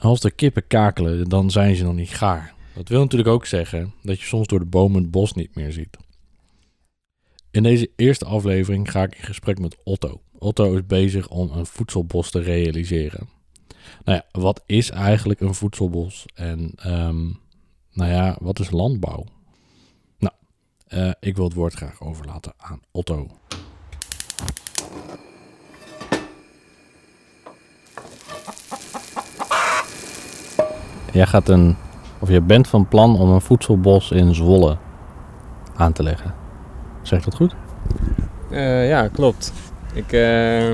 Als de kippen kakelen, dan zijn ze nog niet gaar. Dat wil natuurlijk ook zeggen dat je soms door de bomen het bos niet meer ziet. In deze eerste aflevering ga ik in gesprek met Otto. Otto is bezig om een voedselbos te realiseren. Nou ja, wat is eigenlijk een voedselbos? En ehm, nou ja, wat is landbouw? Nou, eh, ik wil het woord graag overlaten aan Otto. Jij gaat een, of je bent van plan om een voedselbos in Zwolle aan te leggen. Zeg ik dat goed? Uh, ja, klopt. Ik, uh,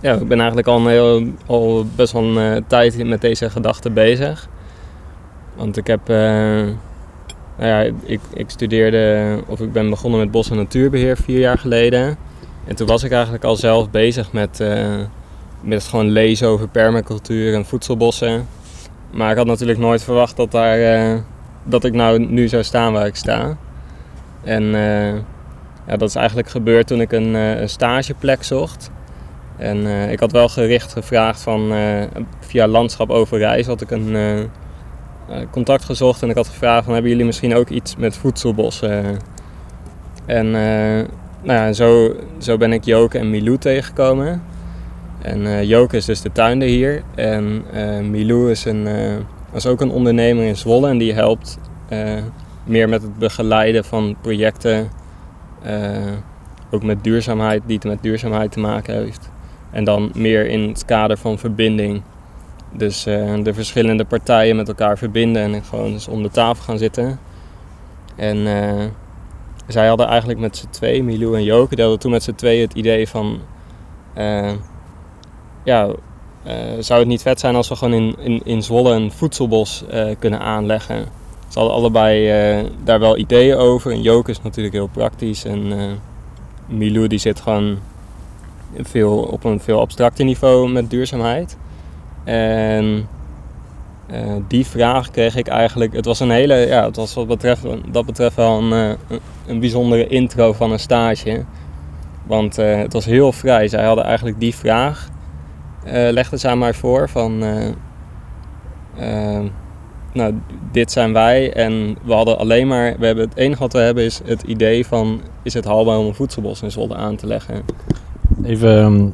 ja, ik ben eigenlijk al, heel, al best wel een uh, tijd met deze gedachte bezig. Want ik heb, nou ja, ik, ik studeerde, of ik ben begonnen met bos- en natuurbeheer vier jaar geleden. En toen was ik eigenlijk al zelf bezig met, met gewoon lezen over permacultuur en voedselbossen. Maar ik had natuurlijk nooit verwacht dat, daar, dat ik nou nu zou staan waar ik sta. En ja, dat is eigenlijk gebeurd toen ik een, een stageplek zocht. En ik had wel gericht gevraagd van via Landschap Overijs had ik een contact gezocht en ik had gevraagd van hebben jullie misschien ook iets met voedselbossen? En nou ja, zo, zo ben ik Joke en Milou tegengekomen. En Joke is dus de tuinder hier en Milou is, een, is ook een ondernemer in Zwolle en die helpt meer met het begeleiden van projecten uh, ook met duurzaamheid, die met duurzaamheid te maken heeft. En dan meer in het kader van verbinding. Dus uh, de verschillende partijen met elkaar verbinden en gewoon eens om de tafel gaan zitten. En uh, zij hadden eigenlijk met z'n twee, Milou en Joke, die hadden toen met z'n twee het idee van... ja, zou het niet vet zijn als we gewoon in, in, in Zwolle een voedselbos kunnen aanleggen? Ze hadden allebei uh, daar wel ideeën over. En Joke is natuurlijk heel praktisch. En Milou die zit gewoon veel, op een veel abstracter niveau met duurzaamheid. En die vraag kreeg ik eigenlijk. Het was een hele. Ja, het was wat betreft, dat betreft wel een, een bijzondere intro van een stage. Want het was heel vrij. Zij hadden eigenlijk die vraag. Legden ze aan mij voor van nou, dit zijn wij en we hadden alleen maar, we hebben het enige wat we hebben is het idee van, is het haalbaar om een voedselbos in Zolder aan te leggen? Even um,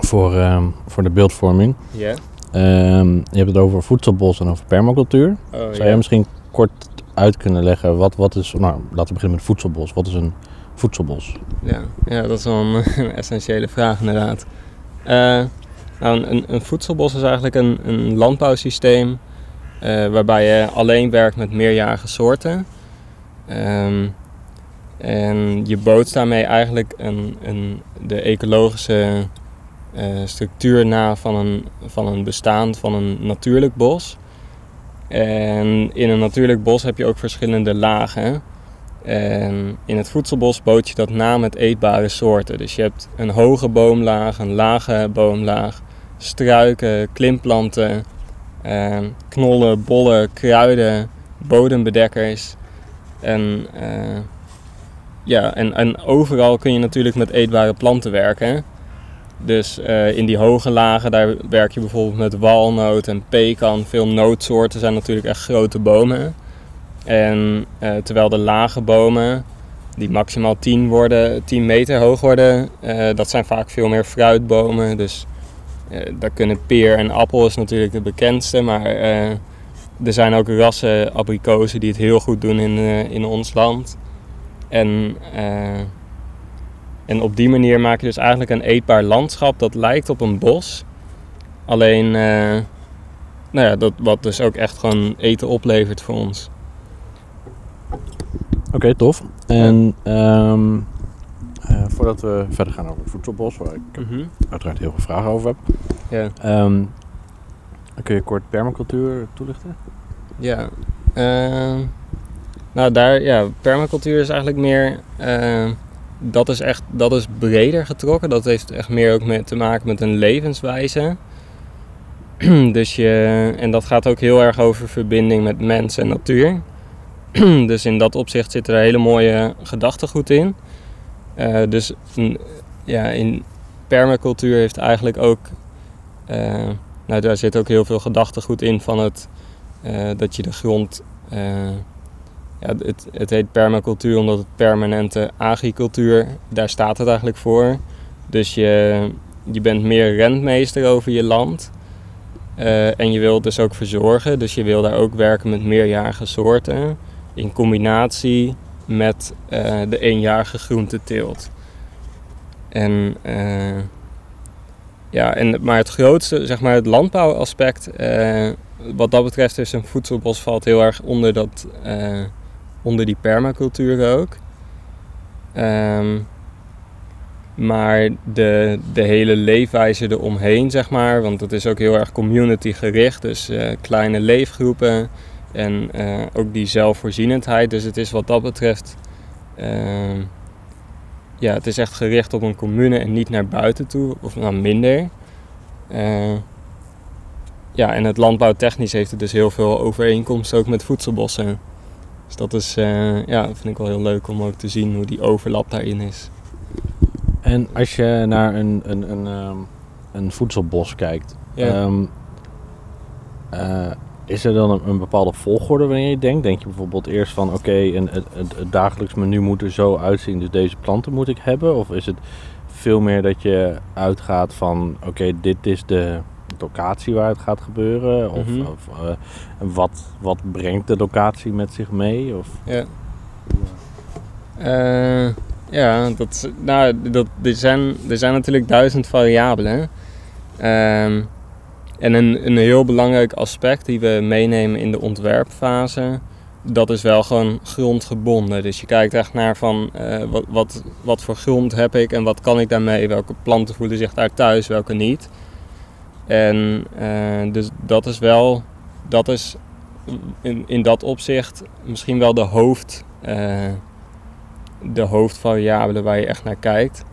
voor, um, voor de beeldvorming. Ja. Yeah. Um, je hebt het over voedselbos en over permacultuur. Oh, Zou je misschien kort uit kunnen leggen, wat, wat is, nou laten we beginnen met voedselbos. Wat is een voedselbos? Ja, ja dat is wel een, een essentiële vraag inderdaad. Uh, nou, een, een voedselbos is eigenlijk een, een landbouwsysteem uh, waarbij je alleen werkt met meerjarige soorten. Um, en je bootst daarmee eigenlijk een, een, de ecologische uh, structuur na van een, van een bestaan van een natuurlijk bos. En in een natuurlijk bos heb je ook verschillende lagen. En in het voedselbos boot je dat na met eetbare soorten. Dus je hebt een hoge boomlaag, een lage boomlaag, struiken, klimplanten, uh, knollen, bollen, kruiden, bodembedekkers. En, uh, ja, en, en overal kun je natuurlijk met eetbare planten werken. Dus uh, in die hoge lagen, daar werk je bijvoorbeeld met walnoot en pekan. Veel nootsoorten zijn natuurlijk echt grote bomen. En terwijl de lage bomen, die maximaal 10, worden, 10 meter hoog worden, dat zijn vaak veel meer fruitbomen. Dus daar kunnen peer en appel is natuurlijk de bekendste, maar uh, er zijn ook rassen abrikozen die het heel goed doen in, uh, in ons land. En, en op die manier maak je dus eigenlijk een eetbaar landschap dat lijkt op een bos. Alleen, nou ja, dat, wat dus ook echt gewoon eten oplevert voor ons. Oké, tof. En um, uh, voordat we verder gaan over het voedselbos, waar ik mm -hmm. uiteraard heel veel vragen over heb. Ja. Um, kun je kort permacultuur toelichten? Ja. Uh, nou, daar, ja, permacultuur is eigenlijk meer. Uh, dat is echt dat is breder getrokken. Dat heeft echt meer ook met, te maken met een levenswijze. dus je, en dat gaat ook heel erg over verbinding met mens en natuur. dus in dat opzicht zitten er hele mooie gedachtegoed in. Uh, dus ja, in permacultuur heeft eigenlijk ook uh, nou, daar zit ook heel veel gedachtegoed in van het, eh, dat je de grond... eh, ja, het, het heet permacultuur omdat het permanente agricultuur, daar staat het eigenlijk voor. Dus je, je bent meer rentmeester over je land. Eh, en je wilt dus ook verzorgen. Dus je wil daar ook werken met meerjarige soorten. In combinatie met eh, de eenjarige groenteteelt. En, eh, ja, en, maar het grootste, zeg maar het landbouwaspect, eh, wat dat betreft is een voedselbos valt heel erg onder, dat, onder die permacultuur ook. Ehm, maar de, de hele leefwijze eromheen, zeg maar, want het is ook heel erg community gericht, dus kleine leefgroepen en eh, ook die zelfvoorzienendheid. Dus het is wat dat betreft, ehm, ja, het is echt gericht op een commune en niet naar buiten toe, of nou minder. Eh, ja, en het landbouwtechnisch heeft het dus heel veel overeenkomsten ook met voedselbossen. Dus dat is, eh, ja, vind ik wel heel leuk om ook te zien hoe die overlap daarin is. En als je naar een, een, een, ehm, een voedselbos kijkt, Ja. ehm, eh, is er dan een, een bepaalde volgorde wanneer je denkt? Denk je bijvoorbeeld eerst van oké, een het, dagelijks menu moet er zo uitzien, dus deze planten moet ik hebben? Of is het veel meer dat je uitgaat van oké, dit is de locatie waar het gaat gebeuren? Of, Mhm. of eh, wat, wat brengt de locatie met zich mee? Of, Ja. Eh, ja, dat, nou, dat, er, zijn, er zijn natuurlijk duizend variabelen. Ehm, en een, een heel belangrijk aspect die we meenemen in de ontwerpfase, dat is wel gewoon grondgebonden. Dus je kijkt echt naar van eh, wat, wat, wat voor grond heb ik en wat kan ik daarmee, welke planten voelen zich daar thuis, welke niet. En eh, dus dat is wel, dat is in, in dat opzicht misschien wel de hoofd, eh, de hoofdvariabele waar je echt naar kijkt.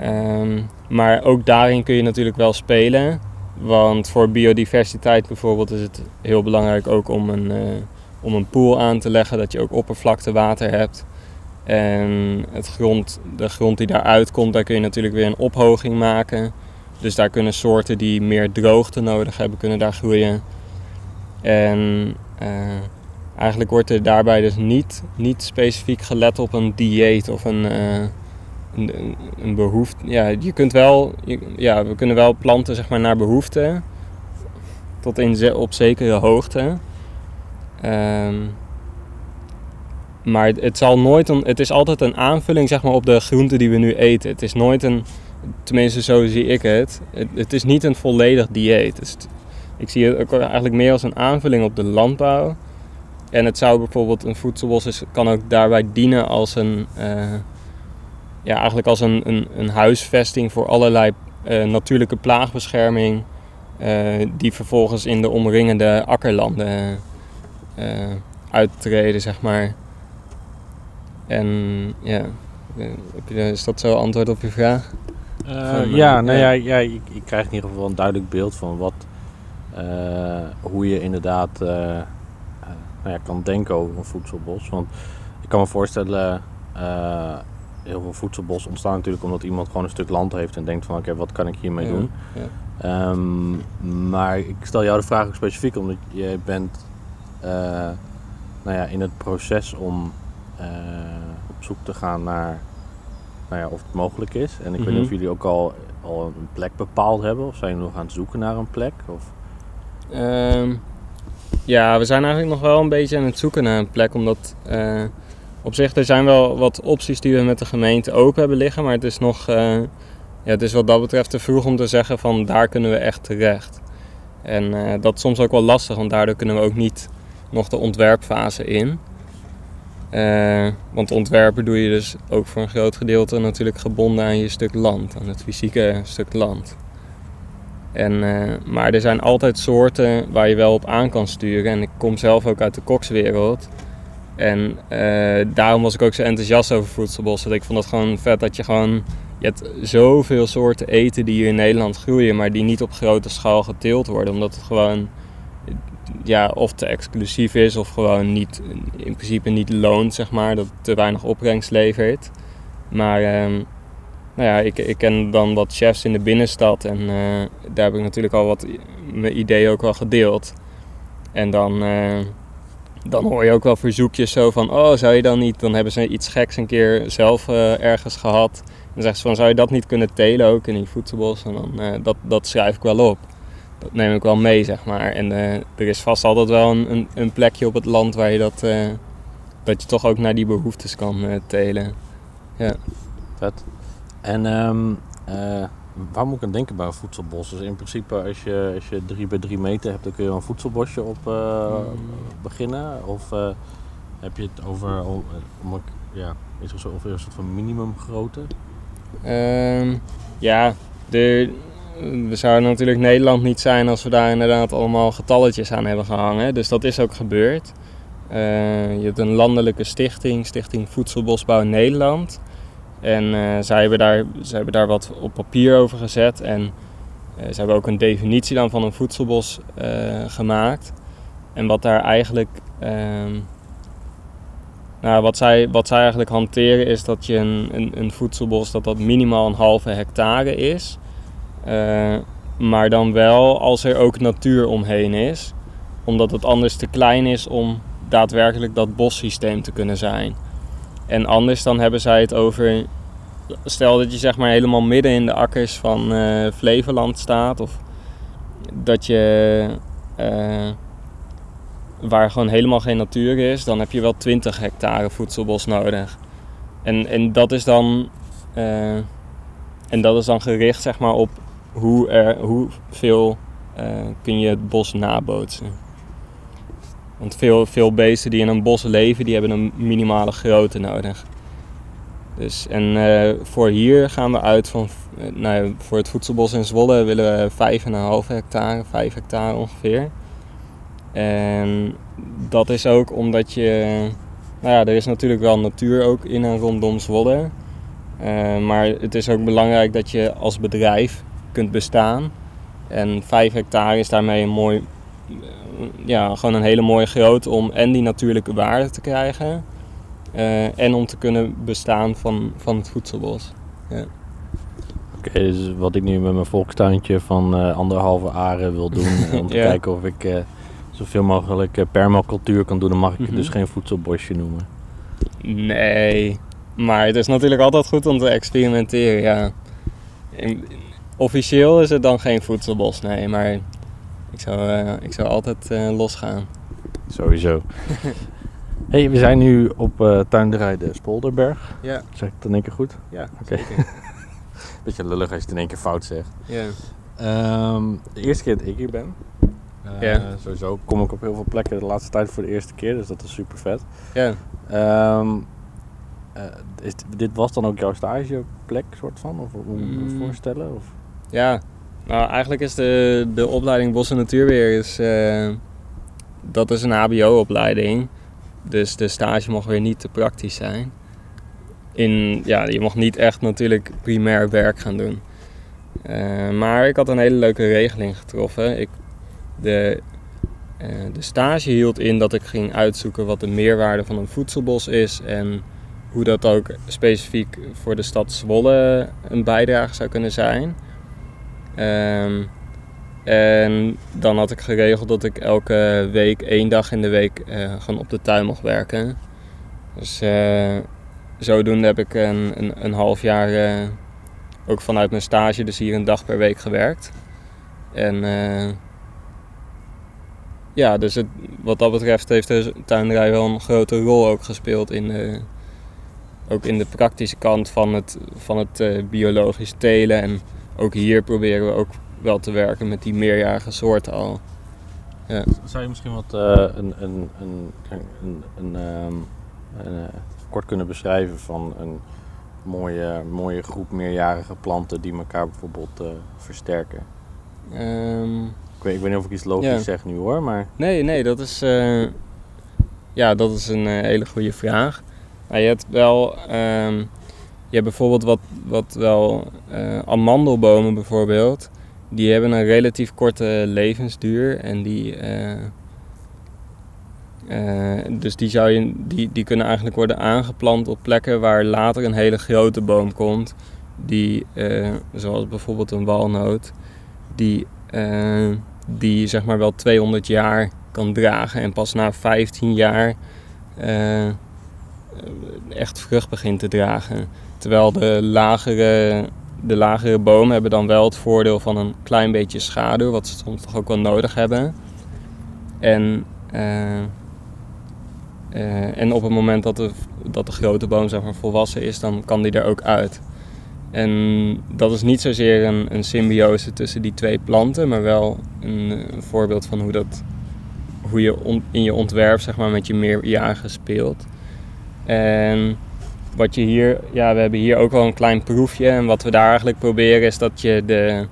Ehm, maar ook daarin kun je natuurlijk wel spelen. Want voor biodiversiteit bijvoorbeeld is het heel belangrijk ook om een, eh, om een pool aan te leggen, dat je ook oppervlaktewater hebt. En het grond, de grond die daaruit komt, daar kun je natuurlijk weer een ophoging maken. Dus daar kunnen soorten die meer droogte nodig hebben, kunnen daar groeien. En eh, eigenlijk wordt er daarbij dus niet, niet specifiek gelet op een dieet of een, eh, een, een, behoefte. Ja, je kunt wel, ja, we kunnen wel planten zeg maar, naar behoefte, tot in op zekere hoogte. Ehm, maar het, zal nooit een, het is altijd een aanvulling zeg maar, op de groenten die we nu eten. Het is nooit een, tenminste zo zie ik het, het, is niet een volledig dieet. Dus ik zie het eigenlijk meer als een aanvulling op de landbouw. En het zou bijvoorbeeld een voedselbos kan ook daarbij dienen als een, eh, ja, eigenlijk als een, een, een huisvesting voor allerlei eh, natuurlijke plaagbescherming. eh, die vervolgens in de omringende akkerlanden eh, uittreden, zeg maar. En ja, is dat zo antwoord op je vraag? Van, ja, nou ja. ja, ik, ik krijg in ieder geval een duidelijk beeld van wat, hoe je inderdaad nou ja, kan denken over een voedselbos. Want ik kan me voorstellen, heel veel voedselbos ontstaan natuurlijk omdat iemand gewoon een stuk land heeft en denkt van oké, wat kan ik hiermee Ja, doen? ja. Ehm, maar ik stel jou de vraag ook specifiek omdat jij bent eh, nou ja, in het proces om eh, op zoek te gaan naar nou ja, of het mogelijk is. En ik weet niet Mhm. of jullie ook al, al een plek bepaald hebben of zijn jullie nog aan het zoeken naar een plek? Of, Ehm, ja, we zijn eigenlijk nog wel een beetje aan het zoeken naar een plek. Omdat eh, op zich er zijn wel wat opties die we met de gemeente open hebben liggen. Maar het is nog, eh, ja, het is wat dat betreft te vroeg om te zeggen van daar kunnen we echt terecht. En eh, dat is soms ook wel lastig, want daardoor kunnen we ook niet nog de ontwerpfase in. Eh, want ontwerpen doe je dus ook voor een groot gedeelte natuurlijk gebonden aan je stuk land, aan het fysieke stuk land. En, maar er zijn altijd soorten waar je wel op aan kan sturen. En ik kom zelf ook uit de kokswereld. En eh, daarom was ik ook zo enthousiast over voedselbossen. Dat ik vond het gewoon vet dat je gewoon... Je hebt zoveel soorten eten die hier in Nederland groeien... maar die niet op grote schaal geteeld worden. Omdat het gewoon ja, of te exclusief is... of gewoon niet, in principe niet loont, zeg maar. Dat het te weinig opbrengst levert. Maar... ehm, nou ja, ik, ik ken dan wat chefs in de binnenstad en eh, daar heb ik natuurlijk al wat mijn ideeën ook wel gedeeld. En dan, uh, dan hoor je ook wel verzoekjes zo van, oh zou je dan niet, dan hebben ze iets geks een keer zelf uh, ergens gehad. Dan zeggen ze van, zou je dat niet kunnen telen ook in die voedselbos? En dan, dat, dat schrijf ik wel op. Dat neem ik wel mee, zeg maar. En er is vast altijd wel een, een, een, plekje op het land waar je dat, dat je toch ook naar die behoeftes kan telen. Ja. Vet. En um, waar moet ik aan denken bij een voedselbos? Dus in principe als je, als je drie bij drie meter hebt, dan kun je een voedselbosje op uh, beginnen. Of uh, heb je het over, om, ja, is er zo, over een soort van minimumgrootte? Um, ja, de, we zouden natuurlijk Nederland niet zijn als we daar inderdaad allemaal getalletjes aan hebben gehangen. Dus dat is ook gebeurd. je hebt een landelijke stichting, Stichting Voedselbosbouw Nederland. En uh, zij, hebben daar, daar wat op papier over gezet. En uh, ze hebben ook een definitie dan van een voedselbos uh, gemaakt. En wat daar eigenlijk. Ehm, nou, wat zij, wat zij eigenlijk hanteren is dat je een, een, een voedselbos dat dat minimaal een halve hectare is. maar dan wel als er ook natuur omheen is. Omdat het anders te klein is om daadwerkelijk dat bossysteem te kunnen zijn. En anders dan hebben zij het over. Stel dat je zeg maar helemaal midden in de akkers van uh, Flevoland staat. Of dat je. Uh, waar gewoon helemaal geen natuur is. Dan heb je wel 20 hectare voedselbos nodig. En, en dat is dan. Uh, en dat is dan gericht zeg maar op hoe er, hoeveel kun je het bos nabootsen. Want veel, veel beesten die in een bos leven, die hebben een minimale grootte nodig. Dus, en uh, voor hier gaan we uit van, uh, nou, voor het voedselbos in Zwolle willen we 5,5 hectare, 5 hectare ongeveer. En dat is ook omdat je, nou ja, er is natuurlijk wel natuur ook in en rondom Zwolle. Uh, maar het is ook belangrijk dat je als bedrijf kunt bestaan. En 5 hectare is daarmee een mooi ja, gewoon een hele mooie grootte om en die natuurlijke waarde te krijgen. Uh, en om te kunnen bestaan van, van het voedselbos. Ja. Oké, okay, dus wat ik nu met mijn volkstuintje van uh, anderhalve aren wil doen, eh, om te ja. kijken of ik uh, zoveel mogelijk permacultuur kan doen, dan mag ik het mm -hmm. dus geen voedselbosje noemen. Nee, maar het is natuurlijk altijd goed om te experimenteren, ja. In, officieel is het dan geen voedselbos, nee, maar ik zou, uh, ik zou altijd uh, losgaan. Sowieso. hey, we zijn nu op uh, tuinderij de Spolderberg. Ja. Zeg ik het in één keer goed? Ja, Oké. Okay. Beetje lullig als je het in één keer fout zegt. Ja. Um, de eerste keer dat ik hier ben. ja. Sowieso kom ik op heel veel plekken de laatste tijd voor de eerste keer, dus dat is super vet. Ja. Um, is, dit was dan ook jouw stageplek, soort van? Of hoe moet je mm. voorstellen? Of? Ja, nou, eigenlijk is de, de opleiding Bos en Natuurweer is, uh, dat is een HBO-opleiding. Dus de stage mag weer niet te praktisch zijn. In, ja, je mag niet echt natuurlijk primair werk gaan doen. Uh, maar ik had een hele leuke regeling getroffen. Ik, de, uh, de stage hield in dat ik ging uitzoeken wat de meerwaarde van een voedselbos is en hoe dat ook specifiek voor de stad Zwolle een bijdrage zou kunnen zijn. Um, en dan had ik geregeld dat ik elke week, één dag in de week, uh, gewoon op de tuin mocht werken. Dus uh, zodoende heb ik een, een, een half jaar uh, ook vanuit mijn stage dus hier een dag per week gewerkt. En ja, dus het, wat dat betreft heeft de tuinderij wel een grote rol ook gespeeld in de, ook in de praktische kant van het, van het biologisch telen en ook hier proberen we ook wel te werken met die meerjarige soorten al. Ja. Zou je misschien wat uh, een, een, een, een, een, een uh, kort kunnen beschrijven van een mooie, mooie groep meerjarige planten die elkaar bijvoorbeeld uh, versterken? Um, ik, weet, niet of ik iets logisch zeg nu hoor, maar... Nee, nee, dat is, ja, dat is een hele goede vraag. Maar je hebt wel... Um, je hebt bijvoorbeeld wat, wat wel amandelbomen bijvoorbeeld. Die hebben een relatief korte levensduur. En die, uh, uh, dus die, zou je, die, die kunnen eigenlijk worden aangeplant op plekken waar later een hele grote boom komt. die, eh, zoals bijvoorbeeld een walnoot, die, eh, die zeg maar wel 200 jaar kan dragen en pas na 15 jaar eh, echt vrucht begint te dragen. Terwijl de lagere, de lagere bomen hebben dan wel het voordeel van een klein beetje schaduw, wat ze soms toch ook wel nodig hebben. En, eh, eh, en op het moment dat de, dat de grote boom zeg maar, volwassen is, dan kan die er ook uit. En dat is niet zozeer een, een symbiose tussen die twee planten, maar wel een, voorbeeld van hoe, dat, hoe je on- in je ontwerp zeg maar, met je meerjarigen speelt. En wat je hier, ja, we hebben hier ook wel een klein proefje. En wat we daar eigenlijk proberen is dat je de,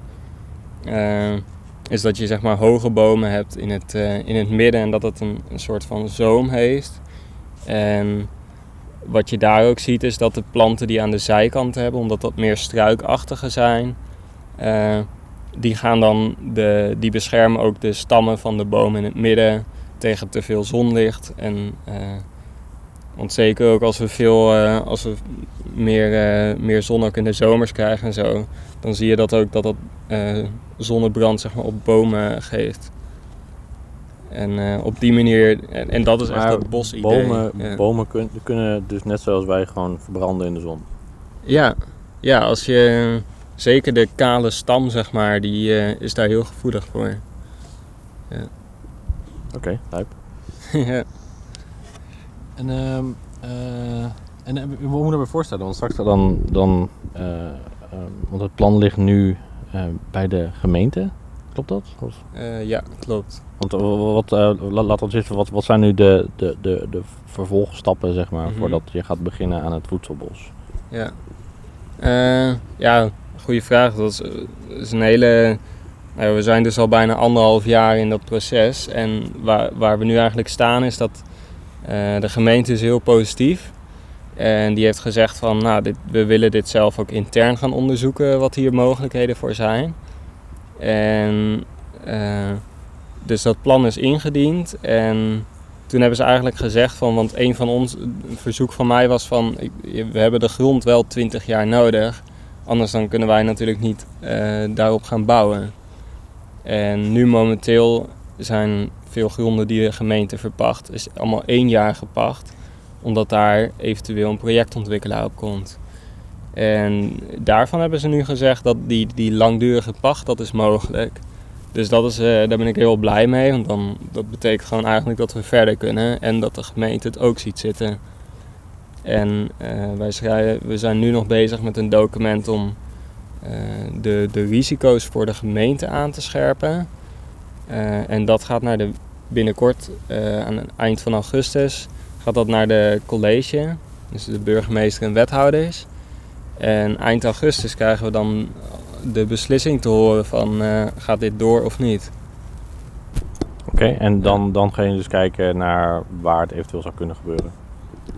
eh, is dat je zeg maar hoge bomen hebt in het, eh, in het midden en dat het een, een soort van zoom heeft. En wat je daar ook ziet is dat de planten die aan de zijkant hebben, omdat dat meer struikachtige zijn, eh, die gaan dan de, die beschermen ook de stammen van de boom in het midden tegen te veel zonlicht. En want zeker ook als we veel, eh, als we meer, eh, meer zon ook in de zomers krijgen en zo, dan zie je dat ook dat dat eh, zonnebrand zeg maar, op bomen geeft. En op die manier, en, en dat is echt dat bosidee. Bomen, ja. bomen kun- kunnen dus net zoals wij gewoon verbranden in de zon. Ja, ja, als je zeker de kale stam zeg maar, die is daar heel gevoelig voor. Oké, lijp. ja. En, ehm eh, en eh, we moeten me voorstellen, want straks dan, dan eh, ehm, want het plan ligt nu eh, bij de gemeente, klopt dat? Of- Eh, ja, klopt. Want eh, wat, eh, la- laat ons eens, wat, wat zijn nu de, de, de, de vervolgstappen, zeg maar, Mhm. voordat je gaat beginnen aan het voedselbos? Ja, Eh, ja goede vraag. Dat is, eh, is een hele. Nou, we zijn dus al bijna anderhalf jaar in dat proces. En waar, waar we nu eigenlijk staan is dat eh, de gemeente is heel positief. En die heeft gezegd van, nou, dit, we willen dit zelf ook intern gaan onderzoeken wat hier mogelijkheden voor zijn. En eh, dus dat plan is ingediend. En toen hebben ze eigenlijk gezegd van, want een van ons, verzoek van mij was van, ik, we hebben de grond wel 20 jaar nodig. Anders dan kunnen wij natuurlijk niet eh, daarop gaan bouwen. En nu momenteel zijn veel gronden die de gemeente verpacht, is allemaal één jaar gepacht. Omdat daar eventueel een projectontwikkelaar op komt. En daarvan hebben ze nu gezegd dat die, die langdurige pacht, dat is mogelijk. Dus dat is, eh, daar ben ik heel blij mee, want dan, dat betekent gewoon eigenlijk dat we verder kunnen en dat de gemeente het ook ziet zitten. En eh, wij schrijven, we zijn nu nog bezig met een document om eh, de, de risico's voor de gemeente aan te scherpen. En dat gaat naar de, binnenkort, eh, aan het eind van augustus, gaat dat naar de college, dus de burgemeester en wethouders. En eind augustus krijgen we dan de beslissing te horen van eh, gaat dit door of niet. Oké, en dan, dan ga je dus kijken naar waar het eventueel zou kunnen gebeuren.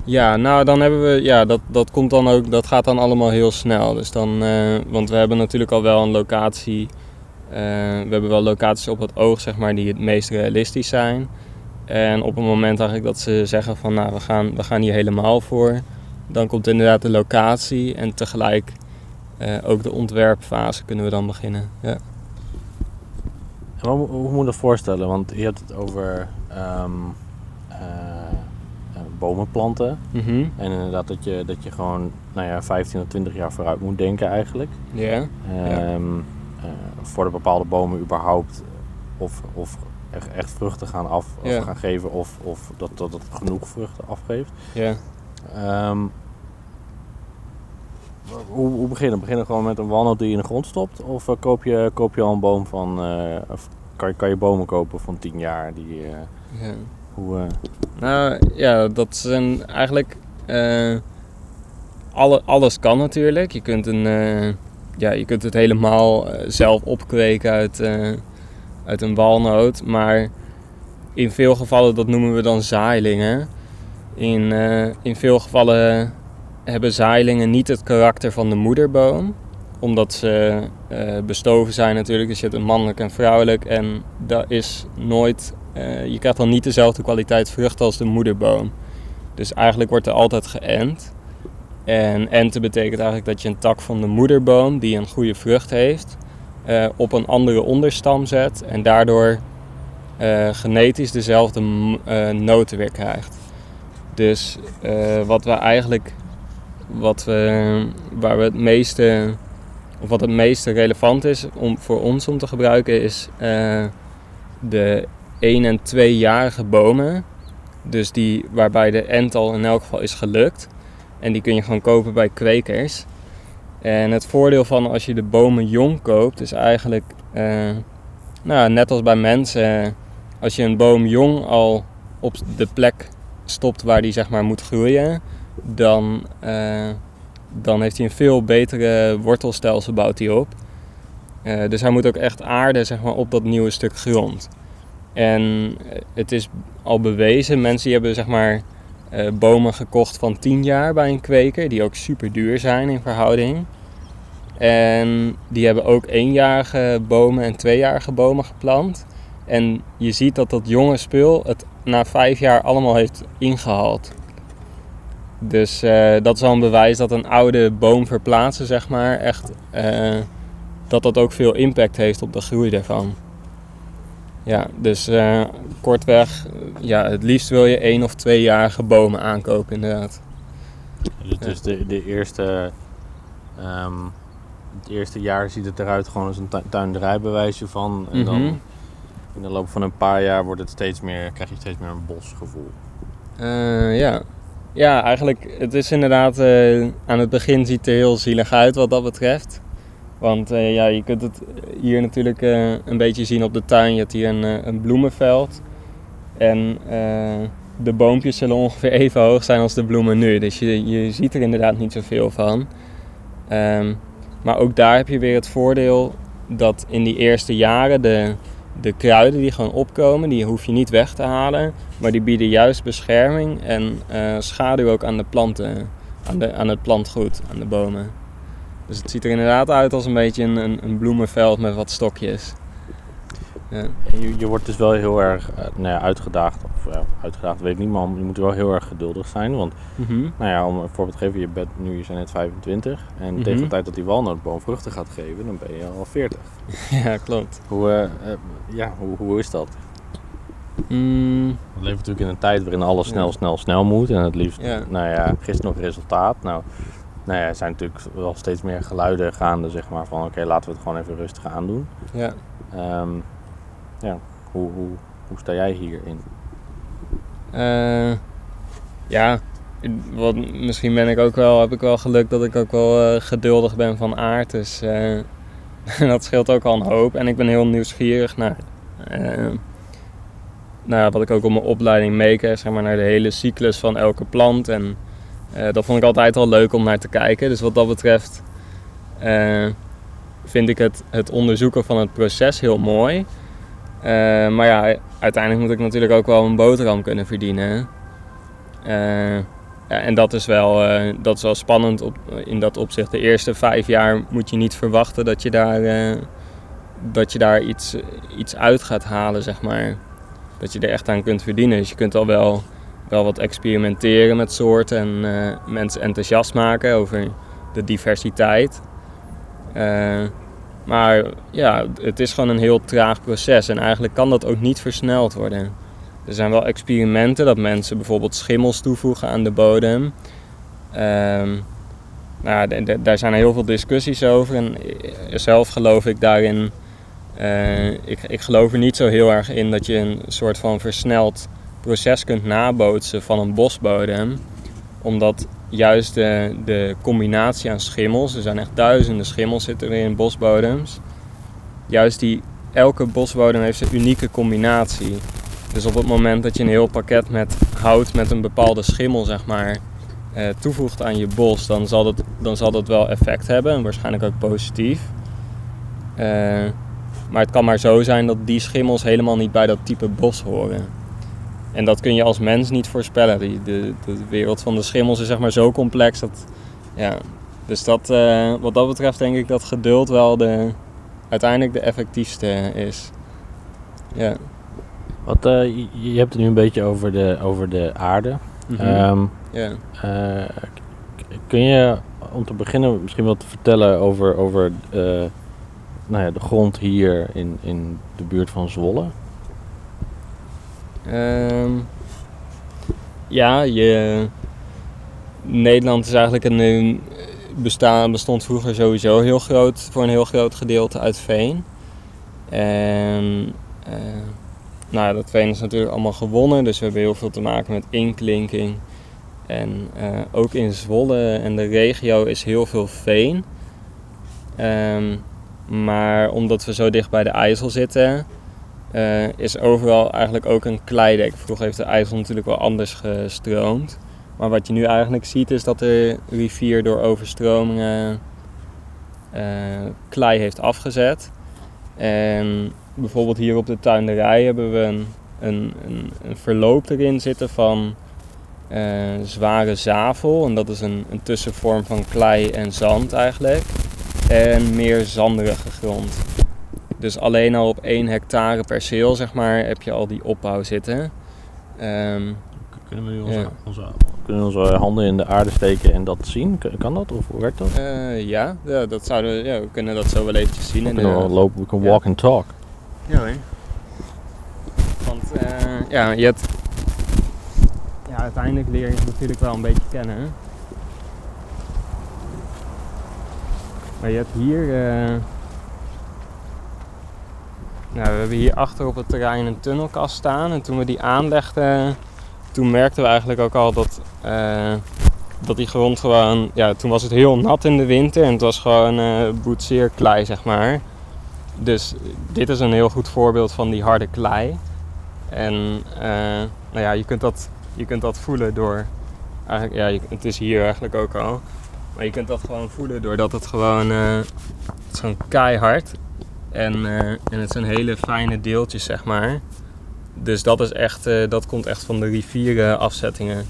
Ja, nou dan hebben we, ja, dat, dat komt dan ook, dat gaat dan allemaal heel snel. Dus dan, eh, want we hebben natuurlijk al wel een locatie, we hebben wel locaties op het oog, zeg maar, die het meest realistisch zijn. En op het moment eigenlijk dat ze zeggen van, nou, we gaan, we gaan hier helemaal voor, dan komt inderdaad de locatie en tegelijk eh, ook de ontwerpfase kunnen we dan beginnen. Ja. En hoe, hoe moet je dat voorstellen? Want je hebt het over eh, eh, bomen planten. Mhm. En inderdaad dat je, dat je gewoon nou ja, 15 of 20 jaar vooruit moet denken eigenlijk. Ja. Ehm, eh, voor de bepaalde bomen überhaupt of, of echt, echt vruchten gaan, af, gaan geven of, of dat, dat het genoeg vruchten afgeeft. Ja. Ehm, hoe, hoe beginnen? Beginnen gewoon met een walnoot die je in de grond stopt? Of eh, koop, je, koop je al een boom van, eh, of kan, je- kan je bomen kopen van 10 jaar? Die, eh, ja. hoe, eh, Nou ja, dat zijn eigenlijk. eh, alle, alles kan natuurlijk. Je kunt, een, eh, ja, je kunt het helemaal eh, zelf opkweken uit, eh, uit een walnoot. Maar in veel gevallen, dat noemen we dan zaailingen. In, eh, in veel gevallen hebben zaailingen niet het karakter van de moederboom. Omdat ze bestoven zijn natuurlijk. Dus je hebt een mannelijk en vrouwelijk. En dat is nooit je krijgt dan niet dezelfde kwaliteit vrucht als de moederboom. Dus eigenlijk wordt er altijd geënt. En ente betekent eigenlijk dat je een tak van de moederboom die een goede vrucht heeft, eh, op een andere onderstam zet en daardoor eh, genetisch dezelfde eh, noten weer krijgt. Dus wat we eigenlijk, wat we, waar we het meeste, of wat het meeste relevant is om, voor ons om te gebruiken, is de 1 en 2-jarige bomen. Dus die waarbij de ent al in elk geval is gelukt. En die kun je gewoon kopen bij kwekers. En het voordeel van als je de bomen jong koopt, is eigenlijk, eh, nou, net als bij mensen, als je een boom jong al op de plek stopt waar die zeg maar moet groeien, dan, eh, dan heeft hij een veel betere wortelstelsel bouwt hij op. Eh, dus hij moet ook echt aarden zeg maar, op dat nieuwe stuk grond. En eh, het is al bewezen, mensen hebben zeg maar eh, bomen gekocht van 10 jaar bij een kweker, die ook super duur zijn in verhouding. En die hebben ook eenjarige bomen en tweejarige bomen geplant. En je ziet dat dat jonge spul het na vijf jaar allemaal heeft ingehaald. Dus eh, dat is al een bewijs dat een oude boom verplaatsen, zeg maar, echt, eh, dat dat ook veel impact heeft op de groei daarvan. Ja, dus eh, kortweg, ja, het liefst wil je één of tweejarige bomen aankopen, inderdaad. Dus, dus de, de eerste, ehm, het eerste jaar ziet het eruit gewoon als een tu- tuinderijbewijsje van. En dan Mhm. in de loop van een paar jaar wordt het steeds meer, krijg je steeds meer een bosgevoel. Eh, ja. ja, eigenlijk, het is inderdaad, eh, aan het begin ziet het er heel zielig uit wat dat betreft. Want eh, ja, je kunt het hier natuurlijk eh, een beetje zien op de tuin. Je hebt hier een, eh, een bloemenveld. En de boompjes zullen ongeveer even hoog zijn als de bloemen nu. Dus je, je ziet er inderdaad niet zoveel van. Ehm, maar ook daar heb je weer het voordeel dat in die eerste jaren de, de kruiden die gewoon opkomen, die hoef je niet weg te halen. Maar die bieden juist bescherming en schaduw ook aan de planten, aan, de, aan het plantgoed, aan de bomen. Dus het ziet er inderdaad uit als een beetje een, een, een bloemenveld met wat stokjes. Ja. Je, je wordt dus wel heel erg eh, nou ja, uitgedaagd, of ja, uitgedaagd weet ik niet, maar je moet wel heel erg geduldig zijn. Want Mhm. nou ja, om een voorbeeld te geven, je bent nu, je bent net 25 en Mhm. tegen de tijd dat die walnootboom vruchten gaat geven, dan ben je al 40. ja, klopt. Hoe, eh, eh, ja, hoe, hoe is dat? Mm, We leven natuurlijk in een tijd waarin alles snel, snel, snel moet. En het liefst, Ja. nou ja, gisteren nog resultaat. Nou, nou ja, er zijn natuurlijk wel steeds meer geluiden gaande, zeg maar, van oké, laten we het gewoon even rustig aandoen. ja. Ehm, ja, hoe, hoe, hoe sta jij hierin? Eh, ja, wat, misschien ben ik ook wel, heb ik wel geluk dat ik ook wel eh, geduldig ben van aard. Dus eh, dat scheelt ook al een hoop. En ik ben heel nieuwsgierig naar, eh, nou ja, wat ik ook op mijn opleiding meekrijg, zeg maar, naar de hele cyclus van elke plant. En eh, dat vond ik altijd al leuk om naar te kijken. Dus wat dat betreft eh, vind ik het, het onderzoeken van het proces heel mooi. Eh, maar ja, uiteindelijk moet ik natuurlijk ook wel een boterham kunnen verdienen. En dat is, wel, dat is wel spannend op, in dat opzicht. De eerste vijf jaar moet je niet verwachten dat je daar, dat je daar iets, iets uit gaat halen, zeg maar. Dat je er echt aan kunt verdienen. Dus je kunt al wel, wel wat experimenteren met soorten en eh, mensen enthousiast maken over de diversiteit. Eh, maar ja, het is gewoon een heel traag proces en eigenlijk kan dat ook niet versneld worden. Er zijn wel experimenten dat mensen bijvoorbeeld schimmels toevoegen aan de bodem. Ehm, nou, daar zijn heel veel discussies over en eh, zelf geloof ik daarin. ik, ik geloof er niet zo heel erg in dat je een soort van versneld proces kunt nabootsen van een bosbodem. Omdat juist de, de combinatie aan schimmels, er zijn echt duizenden schimmels zitten er in bosbodems. Juist die, elke bosbodem heeft een unieke combinatie. Dus op het moment dat je een heel pakket met hout met een bepaalde schimmel, zeg maar, eh, toevoegt aan je bos, dan zal, dat, dan zal dat wel effect hebben en waarschijnlijk ook positief. Eh, maar het kan maar zo zijn dat die schimmels helemaal niet bij dat type bos horen. En dat kun je als mens niet voorspellen. Die, de, de wereld van de schimmels is zeg maar zo complex dat. Ja, dus dat, eh, wat dat betreft denk ik dat geduld wel de, uiteindelijk de effectiefste is. Ja. Wat, eh, je, hebt het nu een beetje over de, over de aarde. Mhm. Ehm, eh, kun je om te beginnen misschien wat vertellen over, over nou ja, de grond hier in, in de buurt van Zwolle? Um, ja, je, Nederland is eigenlijk een, bestaan, bestond vroeger sowieso heel groot, voor een heel groot gedeelte uit veen. En uh, nou, dat veen is natuurlijk allemaal gewonnen, dus we hebben heel veel te maken met inklinking. En uh, ook in Zwolle en de regio is heel veel veen. Um, maar omdat we zo dicht bij de IJssel zitten, uh, is overal eigenlijk ook een kleidek. Vroeger heeft de IJssel natuurlijk wel anders gestroomd. Maar wat je nu eigenlijk ziet is dat de rivier door overstromingen uh, klei heeft afgezet. En bijvoorbeeld hier op de tuinderij hebben we een, een, een, verloop erin zitten van uh, zware zavel. En dat is een, een tussenvorm van klei en zand eigenlijk. En meer zanderige grond. Dus alleen al op 1 hectare perceel zeg maar, heb je al die opbouw zitten. Um, kunnen we onze, ja. onze, kunnen onze handen in de aarde steken en dat zien? Kan dat of hoe werkt dat? Uh, ja, ja, dat zouden, ja, we kunnen dat zo wel eventjes zien. We kunnen wel lopen, we kunnen walk and talk. Ja hoor. Want uh, ja, je hebt, ja, uiteindelijk leer je het natuurlijk wel een beetje kennen. Maar je hebt hier, uh, nou, we hebben hier achter op het terrein een tunnelkast staan. En toen we die aanlegden, toen merkten we eigenlijk ook al dat, uh, dat die grond gewoon... Ja, toen was het heel nat in de winter en het was gewoon uh, boetseerklei, zeg maar. Dus dit is een heel goed voorbeeld van die harde klei. En uh, nou ja, je kunt dat, je kunt dat voelen door... Eigenlijk, ja, het is hier eigenlijk ook al. Maar je kunt dat gewoon voelen doordat het gewoon... is gewoon keihard. En, uh, en het zijn hele fijne deeltjes, zeg maar. Dus dat, is echt, uh, dat komt echt van de rivierenafzettingen.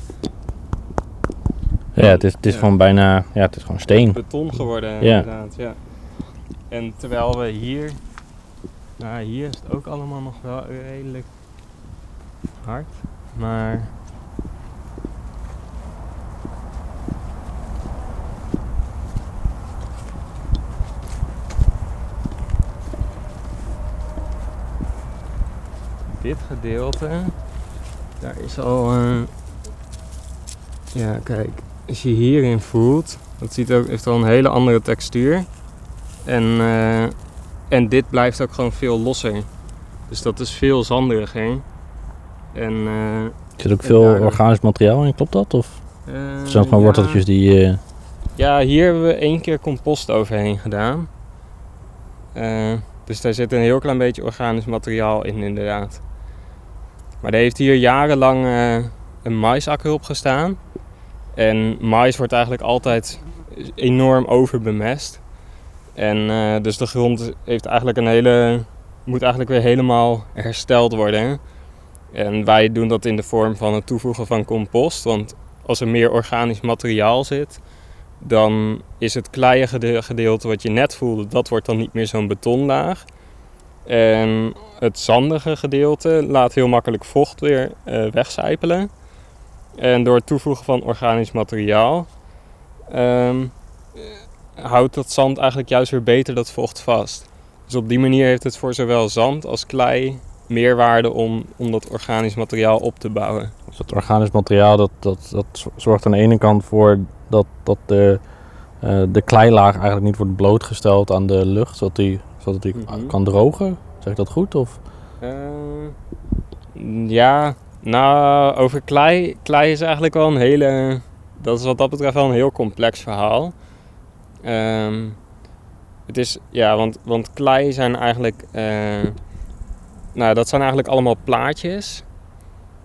Ja, het is, het is ja. van bijna, ja, het is gewoon steen. Beton geworden, ja. inderdaad, ja. En terwijl we hier, nou hier is het ook allemaal nog wel redelijk hard. Maar dit gedeelte, daar is al, uh, ja kijk, als je hierin voelt, dat ziet ook, heeft al een hele andere textuur. En, uh, en dit blijft ook gewoon veel losser. Dus dat is veel zanderiger. En, uh, er zit ook veel daar... organisch materiaal in, klopt dat? Of uh, zijn het gewoon ja, worteltjes die... Ja, hier hebben we één keer compost overheen gedaan. dus daar zit een heel klein beetje organisch materiaal in inderdaad. Maar er heeft hier jarenlang uh, een maisakker op gestaan. En mais wordt eigenlijk altijd enorm overbemest. En uh, dus de grond heeft eigenlijk een hele, moet eigenlijk weer helemaal hersteld worden. En wij doen dat in de vorm van het toevoegen van compost. Want als er meer organisch materiaal zit, dan is het kleie gedeelte wat je net voelde, dat wordt dan niet meer zo'n betonlaag. En het zandige gedeelte laat heel makkelijk vocht weer uh, wegcijpelen. En door het toevoegen van organisch materiaal um, houdt dat zand eigenlijk juist weer beter dat vocht vast. Dus op die manier heeft het voor zowel zand als klei meerwaarde om, om dat organisch materiaal op te bouwen. Dus dat organisch materiaal dat, dat, dat zorgt aan de ene kant voor dat, dat de, uh, de kleilaag eigenlijk niet wordt blootgesteld aan de lucht, zodat die, zodat die mm -hmm. kan drogen. Zeg ik dat goed? Of? Uh, ja, nou, over klei. Klei is eigenlijk wel een hele. Dat is wat dat betreft wel een heel complex verhaal. Um, het is, ja, want, want klei zijn eigenlijk. Uh, nou, dat zijn eigenlijk allemaal plaatjes.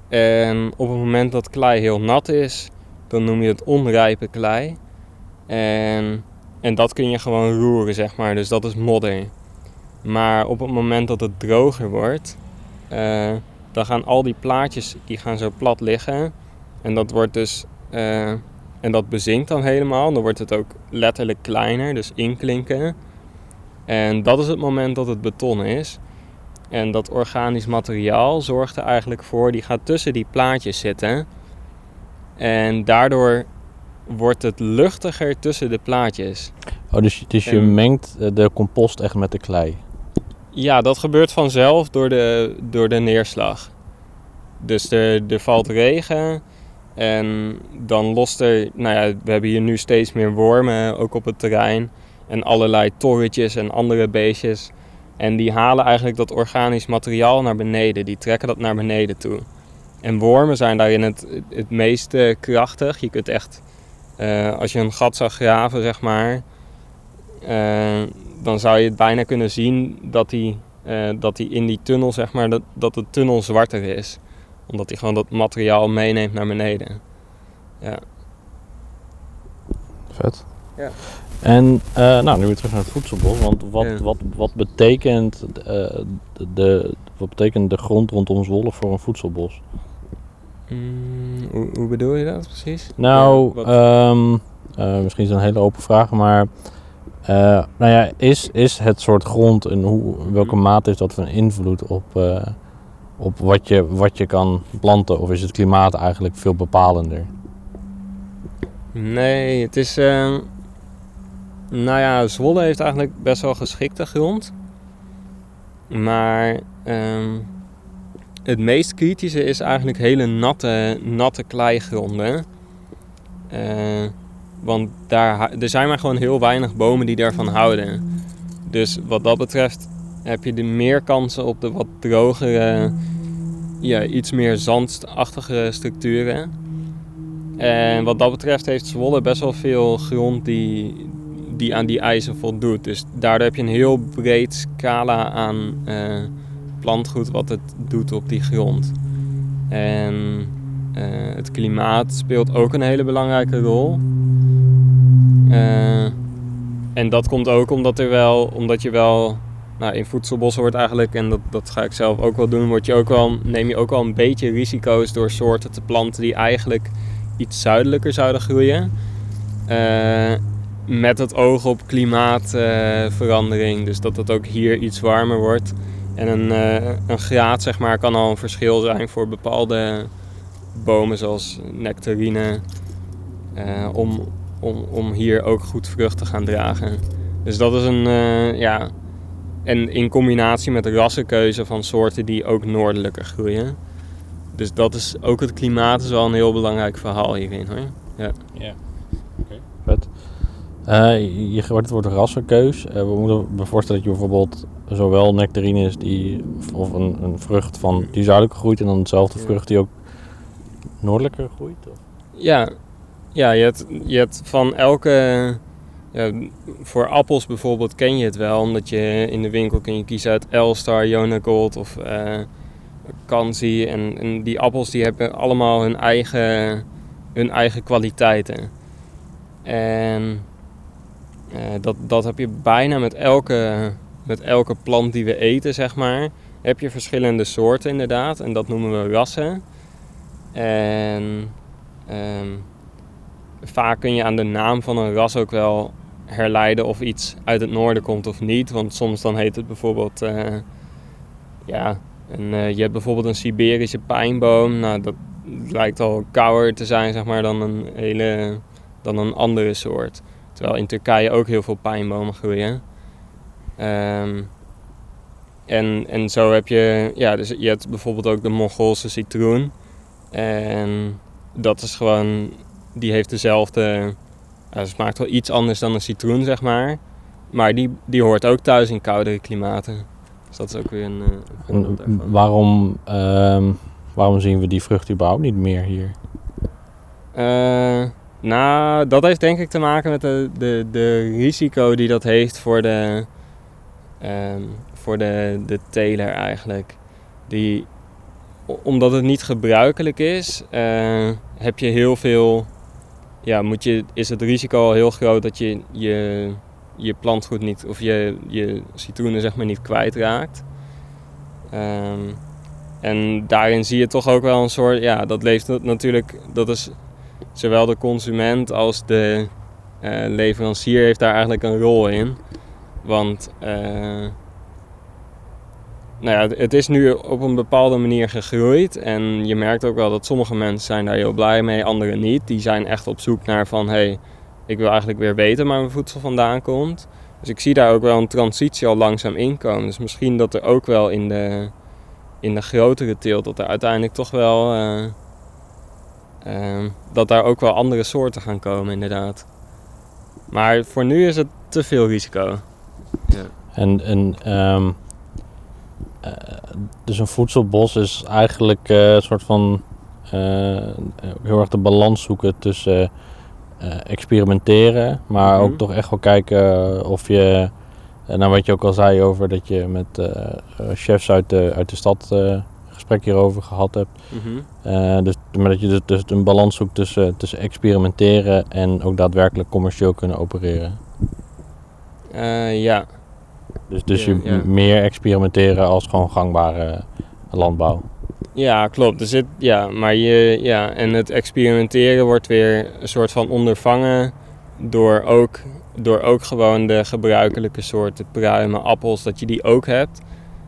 En op het moment dat klei heel nat is, dan noem je het onrijpe klei. En, en dat kun je gewoon roeren, zeg maar. Dus dat is modder. Maar op het moment dat het droger wordt, uh, dan gaan al die plaatjes die gaan zo plat liggen. En dat wordt dus. Uh, en dat bezinkt dan helemaal. Dan wordt het ook letterlijk kleiner, dus inklinken. En dat is het moment dat het beton is. En dat organisch materiaal zorgt er eigenlijk voor, die gaat tussen die plaatjes zitten. En daardoor wordt het luchtiger tussen de plaatjes. Oh, dus, dus je En- mengt eh, de compost echt met de klei. Ja, dat gebeurt vanzelf door de, door de neerslag. Dus er, er valt regen en dan lost er... Nou ja, we hebben hier nu steeds meer wormen, ook op het terrein. En allerlei torretjes en andere beestjes. En die halen eigenlijk dat organisch materiaal naar beneden. Die trekken dat naar beneden toe. En wormen zijn daarin het, het meest krachtig. Je kunt echt, eh, als je een gat zou graven, zeg maar, dan zou je het bijna kunnen zien dat die, eh, dat die in die tunnel, zeg maar, dat, dat de tunnel zwarter is. Omdat hij gewoon dat materiaal meeneemt naar beneden. Ja. Vet. Ja. En eh, nou, nu weer terug naar het voedselbos. Want wat, Ja. wat, wat, betekent, eh, de, wat betekent de grond rondom Zwolle voor een voedselbos? Mm, hoe, hoe bedoel je dat precies? Nou, Ja, ehm, eh, misschien is het een hele open vraag, maar eh, nou ja, is, is het soort grond en hoe, in welke Mhm. mate is dat van invloed op, eh, op wat, je, wat je kan planten? Of is het klimaat eigenlijk veel bepalender? Nee, het is. eh, nou ja, Zwolle heeft eigenlijk best wel geschikte grond. Maar ehm, het meest kritische is eigenlijk hele natte, natte kleigronden. Eh, want daar, er zijn maar gewoon heel weinig bomen die daarvan houden. Dus wat dat betreft heb je de meer kansen op de wat drogere, ja, iets meer zandachtige structuren. En wat dat betreft heeft Zwolle best wel veel grond die, die aan die eisen voldoet. Dus daardoor heb je een heel breed scala aan eh, plantgoed wat het doet op die grond. En eh, het klimaat speelt ook een hele belangrijke rol. Eh, en dat komt ook omdat, er wel, omdat je wel nou, in voedselbossen wordt eigenlijk, en dat, dat ga ik zelf ook wel doen, word je ook wel, neem je ook wel een beetje risico's door soorten te planten die eigenlijk iets zuidelijker zouden groeien. Eh, met het oog op klimaatverandering. dus dat het ook hier iets warmer wordt. En een, eh, een graad zeg maar, kan al een verschil zijn voor bepaalde bomen zoals nectarine. om, om, om hier ook goed vrucht te gaan dragen. Dus dat is een, eh, ja... En in combinatie met de rassenkeuze van soorten die ook noordelijker groeien. Dus dat is ook het klimaat is wel een heel belangrijk verhaal hierin hoor. Ja. Oké, vet. Eh, je gebruikt het woord rassenkeus. Eh, we moeten me voorstellen dat je bijvoorbeeld zowel nectarines die, of een, een vrucht van die zuidelijker groeit en dan dezelfde Ja. vrucht die ook noordelijker groeit? Of? Ja, ja je, hebt, je hebt van elke... Ja, voor appels bijvoorbeeld ken je het wel, omdat je in de winkel kun je kiezen uit Elstar, Jona Gold of eh Kansi. En, en die appels die hebben allemaal hun eigen, hun eigen kwaliteiten. En eh, dat, dat heb je bijna met elke, met elke plant die we eten, zeg maar. Heb je verschillende soorten inderdaad, en dat noemen we rassen. En ehm, vaak kun je aan de naam van een ras ook wel herleiden of iets uit het noorden komt of niet. Want soms dan heet het bijvoorbeeld, eh, ja, een, eh, je hebt bijvoorbeeld een Siberische pijnboom. Nou, dat lijkt al kouder te zijn, zeg maar, dan een hele, dan een andere soort. Terwijl in Turkije ook heel veel pijnbomen groeien. Ehm, en, en zo heb je, ja, dus je hebt bijvoorbeeld ook de Mongoolse citroen. En dat is gewoon, die heeft dezelfde, ja, smaakt wel iets anders dan een citroen, zeg maar. Maar die, die hoort ook thuis in koudere klimaten. Dus dat is ook weer een, eh, een En waarom, ehm, waarom zien we die vrucht überhaupt niet meer hier? Eh, nou, dat heeft denk ik te maken met de, de, de risico die dat heeft voor de, ehm, voor de, de teler eigenlijk. Die, omdat het niet gebruikelijk is, eh, heb je heel veel, ja, moet je, is het risico al heel groot dat je je, je plantgoed niet, of je, je citroenen zeg maar niet kwijtraakt. Ehm, en daarin zie je toch ook wel een soort, ja, dat leeft natuurlijk, dat is zowel de consument als de eh, leverancier heeft daar eigenlijk een rol in. Want eh, nou ja, het is nu op een bepaalde manier gegroeid. En je merkt ook wel dat sommige mensen zijn daar heel blij mee, anderen niet. Die zijn echt op zoek naar van, hé, hey, ik wil eigenlijk weer weten waar mijn voedsel vandaan komt. Dus ik zie daar ook wel een transitie al langzaam in komen. Dus misschien dat er ook wel in de, in de grotere teelt, dat er uiteindelijk toch wel... Uh, uh, dat daar ook wel andere soorten gaan komen, inderdaad. Maar voor nu is het te veel risico. Ja. En, en um, uh, dus een voedselbos is eigenlijk een soort van heel erg de balans zoeken tussen experimenteren, maar ook mhm. toch echt wel kijken of je, nou wat je ook al zei over dat je met chefs uit de, uit de stad gesprek hierover gehad hebt. Mhm. dus, maar dat je dus, dus, een balans zoekt tussen, tussen experimenteren en ook daadwerkelijk commercieel kunnen opereren. ja. Dus, dus je meer experimenteren als gewoon gangbare landbouw. Ja, klopt. Er zit, ja, maar je, ja, en het experimenteren wordt weer een soort van ondervangen door ook, door ook gewoon de gebruikelijke soorten pruimen, appels, dat je die ook hebt.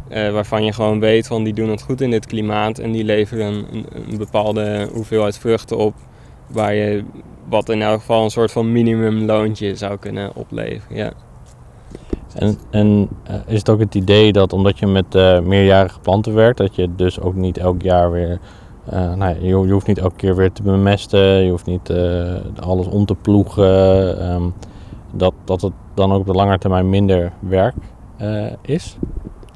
Uh, waarvan je gewoon weet van die doen het goed in dit klimaat en die leveren een, een, bepaalde hoeveelheid vruchten op. Waar je wat in elk geval een soort van minimumloontje zou kunnen opleveren. Ja. En, en uh, is het ook het idee dat omdat je met uh, meerjarige planten werkt, dat je dus ook niet elk jaar weer. Uh, nou, je, je, hoeft niet elke keer weer te bemesten, je hoeft niet alles om te ploegen. Um, dat, dat het dan ook op de lange termijn minder werk is?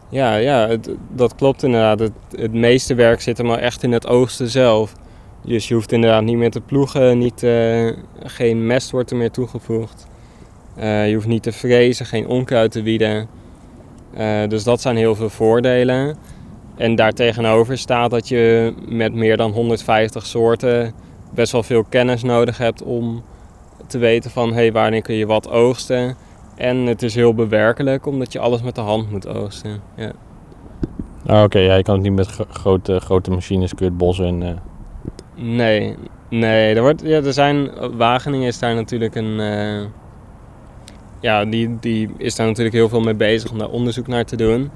Ja, ja dat klopt inderdaad. Het, het meeste werk zit er maar echt in het oogsten zelf. Dus je hoeft inderdaad niet meer te ploegen, niet, geen mest wordt er meer toegevoegd. Uh, je hoeft niet te vrezen, geen onkruid te wieden. Uh, dus dat zijn heel veel voordelen. En daartegenover staat dat je met meer dan 150 soorten best wel veel kennis nodig hebt om te weten van hey, wanneer kun je wat oogsten. En het is heel bewerkelijk omdat je alles met de hand moet oogsten. Ja. Ah, Oké, ja, je kan het niet met grote, grote machines kun je het bos in. Uh... Nee, nee. Er, wordt, ja, er zijn, Wageningen is daar natuurlijk een ja, die, die is daar natuurlijk heel veel mee bezig om daar onderzoek naar te doen.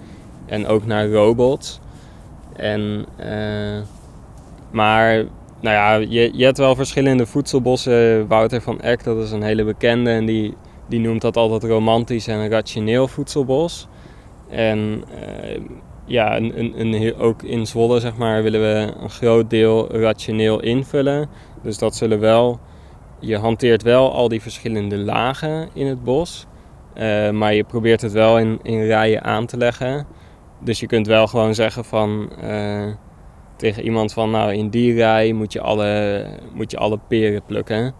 En ook naar robots. En, uh, maar nou ja, je, je hebt wel verschillende voedselbossen. Wouter van Eck, dat is een hele bekende. En die, die noemt dat altijd romantisch en rationeel voedselbos. En uh, ja, een, een, een, ook in Zwolle zeg maar, willen we een groot deel rationeel invullen. Dus dat zullen wel je hanteert wel al die verschillende lagen in het bos. Uh, maar je probeert het wel in, in rijen aan te leggen. Dus je kunt wel gewoon zeggen van uh, tegen iemand van nou in die rij moet je alle, moet je alle peren plukken.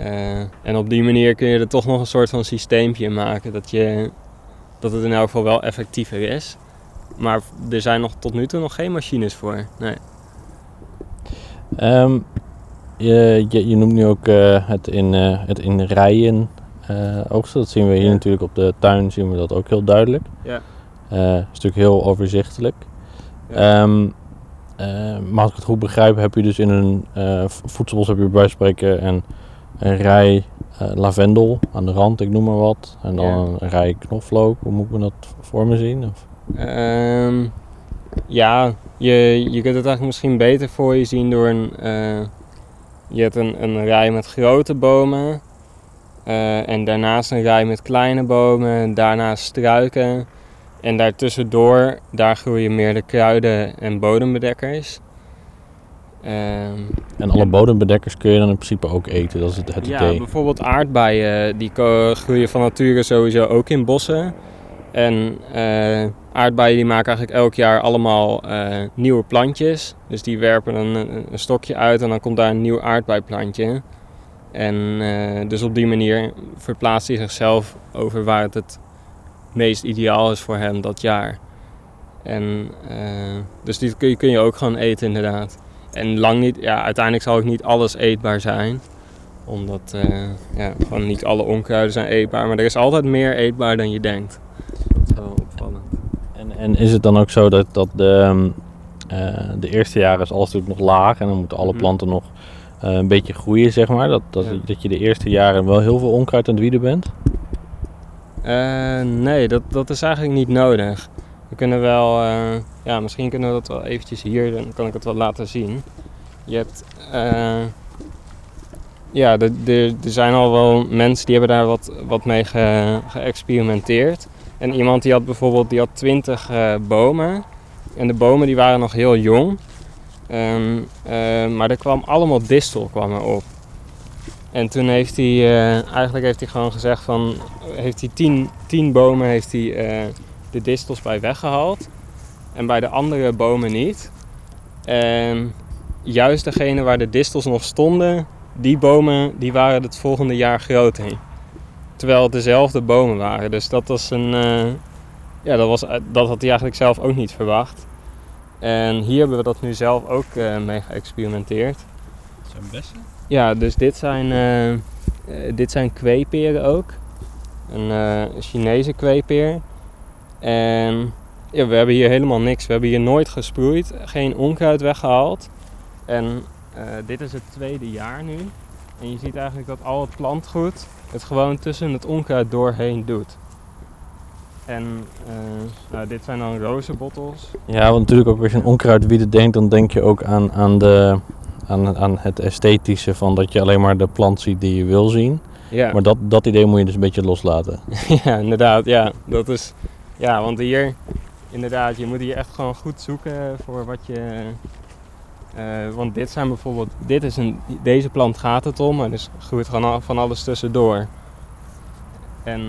Uh, en op die manier kun je er toch nog een soort van systeempje maken dat, je, dat het in elk geval wel effectiever is. Maar er zijn nog tot nu toe nog geen machines voor. Nee. Um, je, je, je, noemt nu ook uh, het, in, uh, het in rijen uh, oogsten. Dat zien we hier ja. natuurlijk op de tuin, zien we dat ook heel duidelijk. Ja. is natuurlijk heel overzichtelijk. Ja. Um, maar als ik het goed begrijp, heb je dus in een voedselbos heb je bij spreken een, een rij lavendel aan de rand, ik noem maar wat. En dan ja. een rij knoflook. Hoe moet ik dat voor me zien? Of? Um, ja, je, je kunt het eigenlijk misschien beter voor je zien door een je hebt een, een rij met grote bomen. Uh, en daarnaast een rij met kleine bomen. Daarnaast struiken. En daartussendoor, daar groeien meer de kruiden en bodembedekkers. Uh, en alle bodembedekkers kun je dan in principe ook eten, dat is het, het ja, idee. Ja, bijvoorbeeld aardbeien, die groeien van nature sowieso ook in bossen. En uh, aardbeien die maken eigenlijk elk jaar allemaal uh, nieuwe plantjes. Dus die werpen een, een, stokje uit en dan komt daar een nieuw aardbeiplantje. En uh, dus op die manier verplaatst hij zichzelf over waar het het meest ideaal is voor hem dat jaar. En dus die kun je, kun je ook gewoon eten inderdaad. En lang niet, ja, uiteindelijk zal ook niet alles eetbaar zijn omdat ja, gewoon niet alle onkruiden zijn eetbaar. Maar er is altijd meer eetbaar dan je denkt. En, is het dan ook zo dat, dat de, uh, de eerste jaren is alles natuurlijk nog laag en dan moeten alle mhm. planten nog uh, een beetje groeien, zeg maar? Dat, dat, ja. dat je de eerste jaren wel heel veel onkruid aan het wieden bent? Uh, nee, dat, dat is eigenlijk niet nodig. We kunnen wel, eh, ja, misschien kunnen we dat wel eventjes hier, dan kan ik het wel laten zien. Je hebt, eh, ja, er zijn al wel mensen die hebben daar wat, wat mee ge- geëxperimenteerd. En iemand die had bijvoorbeeld, die had 20 eh, bomen. En de bomen die waren nog heel jong. Ehm, eh, maar er kwam allemaal distel kwam erop. En toen heeft hij, eh, eigenlijk heeft hij gewoon gezegd van, heeft hij 10 10 bomen heeft hij de distels bij weggehaald. En bij de andere bomen niet. En juist degene waar de distels nog stonden, die bomen die waren het volgende jaar groter. Terwijl het dezelfde bomen waren. Dus dat was een. eh, ja, dat, was, dat had hij eigenlijk zelf ook niet verwacht. En hier hebben we dat nu zelf ook eh, mee geëxperimenteerd. zijn bessen? Ja, dus dit zijn, eh, eh, dit zijn kweeperen ook. Een eh, Chinese kweepeer. En ja, we hebben hier helemaal niks. We hebben hier nooit gesproeid, geen onkruid weggehaald. En eh, dit is het tweede jaar nu. En je ziet eigenlijk dat al het plantgoed het gewoon tussen het onkruid doorheen doet. En eh, nou, dit zijn dan rozenbottels. Ja, want natuurlijk ook als je aan onkruidwieden denkt, dan denk je ook aan, aan, de, aan, aan het esthetische van dat je alleen maar de plant ziet die je wil zien. Ja. Maar dat, dat idee moet je dus een beetje loslaten. Ja, inderdaad. Ja, dat is. Ja, want hier, inderdaad, je moet hier echt gewoon goed zoeken voor wat je. Eh, want dit zijn bijvoorbeeld, dit is een, deze plant gaat het om, maar dus groeit gewoon van alles tussendoor. En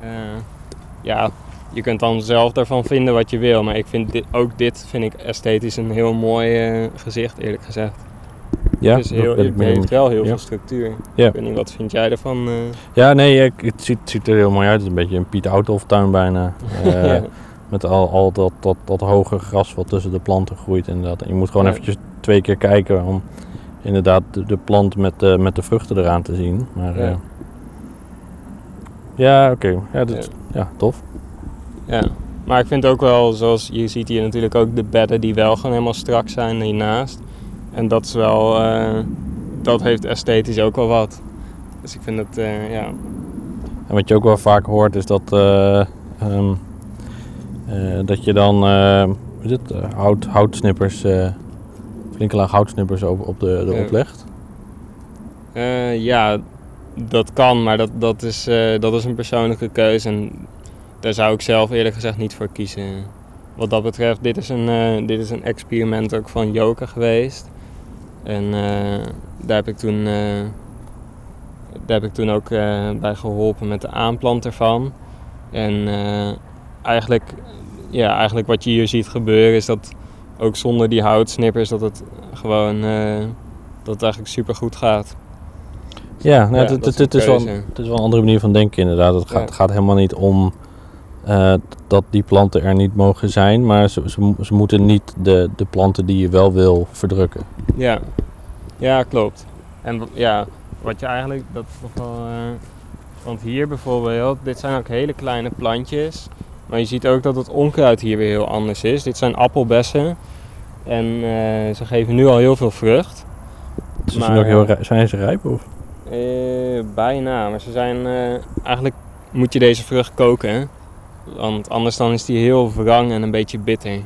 eh, ja, je kunt dan zelf daarvan vinden wat je wil, maar ik vind dit, ook dit vind ik esthetisch een heel mooi eh, gezicht, eerlijk gezegd. Ja, het is heel, dat het heeft wel heel Ja. veel structuur. Ja. Ik weet niet, wat vind jij ervan? Ja, nee, ik- het ziet, het ziet er heel mooi uit. Het is een beetje een Piet Outhoff tuin bijna. Ja. Met al, al dat, dat, dat hoge gras wat tussen de planten groeit inderdaad. En je moet gewoon eventjes twee keer kijken om inderdaad de, de plant met de, met de vruchten eraan te zien. Maar Ja. ja, ja oké. Ja, dat, Ja. ja, tof. Ja, maar ik vind ook wel, zoals je ziet hier natuurlijk ook de bedden die wel gewoon helemaal strak zijn hiernaast. En dat is wel, eh, dat heeft esthetisch ook wel wat. Dus ik vind het, eh, ja, En wat je ook wel vaak hoort is dat, eh, ehm, eh, dat je dan eh, hoe is het, eh, hout, houtsnippers, eh flinke laag houtsnippers op, op de, erop legt. Eh, ja, dat kan, maar dat, dat, is, eh, dat is een persoonlijke keuze. En daar zou ik zelf eerlijk gezegd niet voor kiezen. Wat dat betreft, dit is een, eh, dit is een experiment ook van Joker geweest. En daar, heb ik toen, daar heb ik toen ook bij geholpen met de aanplant ervan. En eigenlijk, ja, eigenlijk wat je hier ziet gebeuren is dat ook zonder die houtsnippers dat het gewoon eh, dat het eigenlijk super goed gaat. Ja, nou, Ja, het, het, is een het is wel, het is wel een andere manier van denken inderdaad. Het gaat, Ja. gaat helemaal niet om eh, dat die planten er niet mogen zijn, maar ze, ze, mo- ze moeten niet de, de planten die je wel wil verdrukken. Ja, ja klopt. En ja, wat je eigenlijk, dat is nog wel... eh, want hier bijvoorbeeld, dit zijn ook hele kleine plantjes. Maar je ziet ook dat het onkruid hier weer heel anders is. Dit zijn appelbessen. En eh, ze geven nu al heel veel vrucht. Ze Maar, zijn, ook heel eh, zijn ze rijp of? Eh, bijna, maar ze zijn... eigenlijk moet je deze vrucht koken. hè. Want anders dan is die heel wrang en een beetje bitter.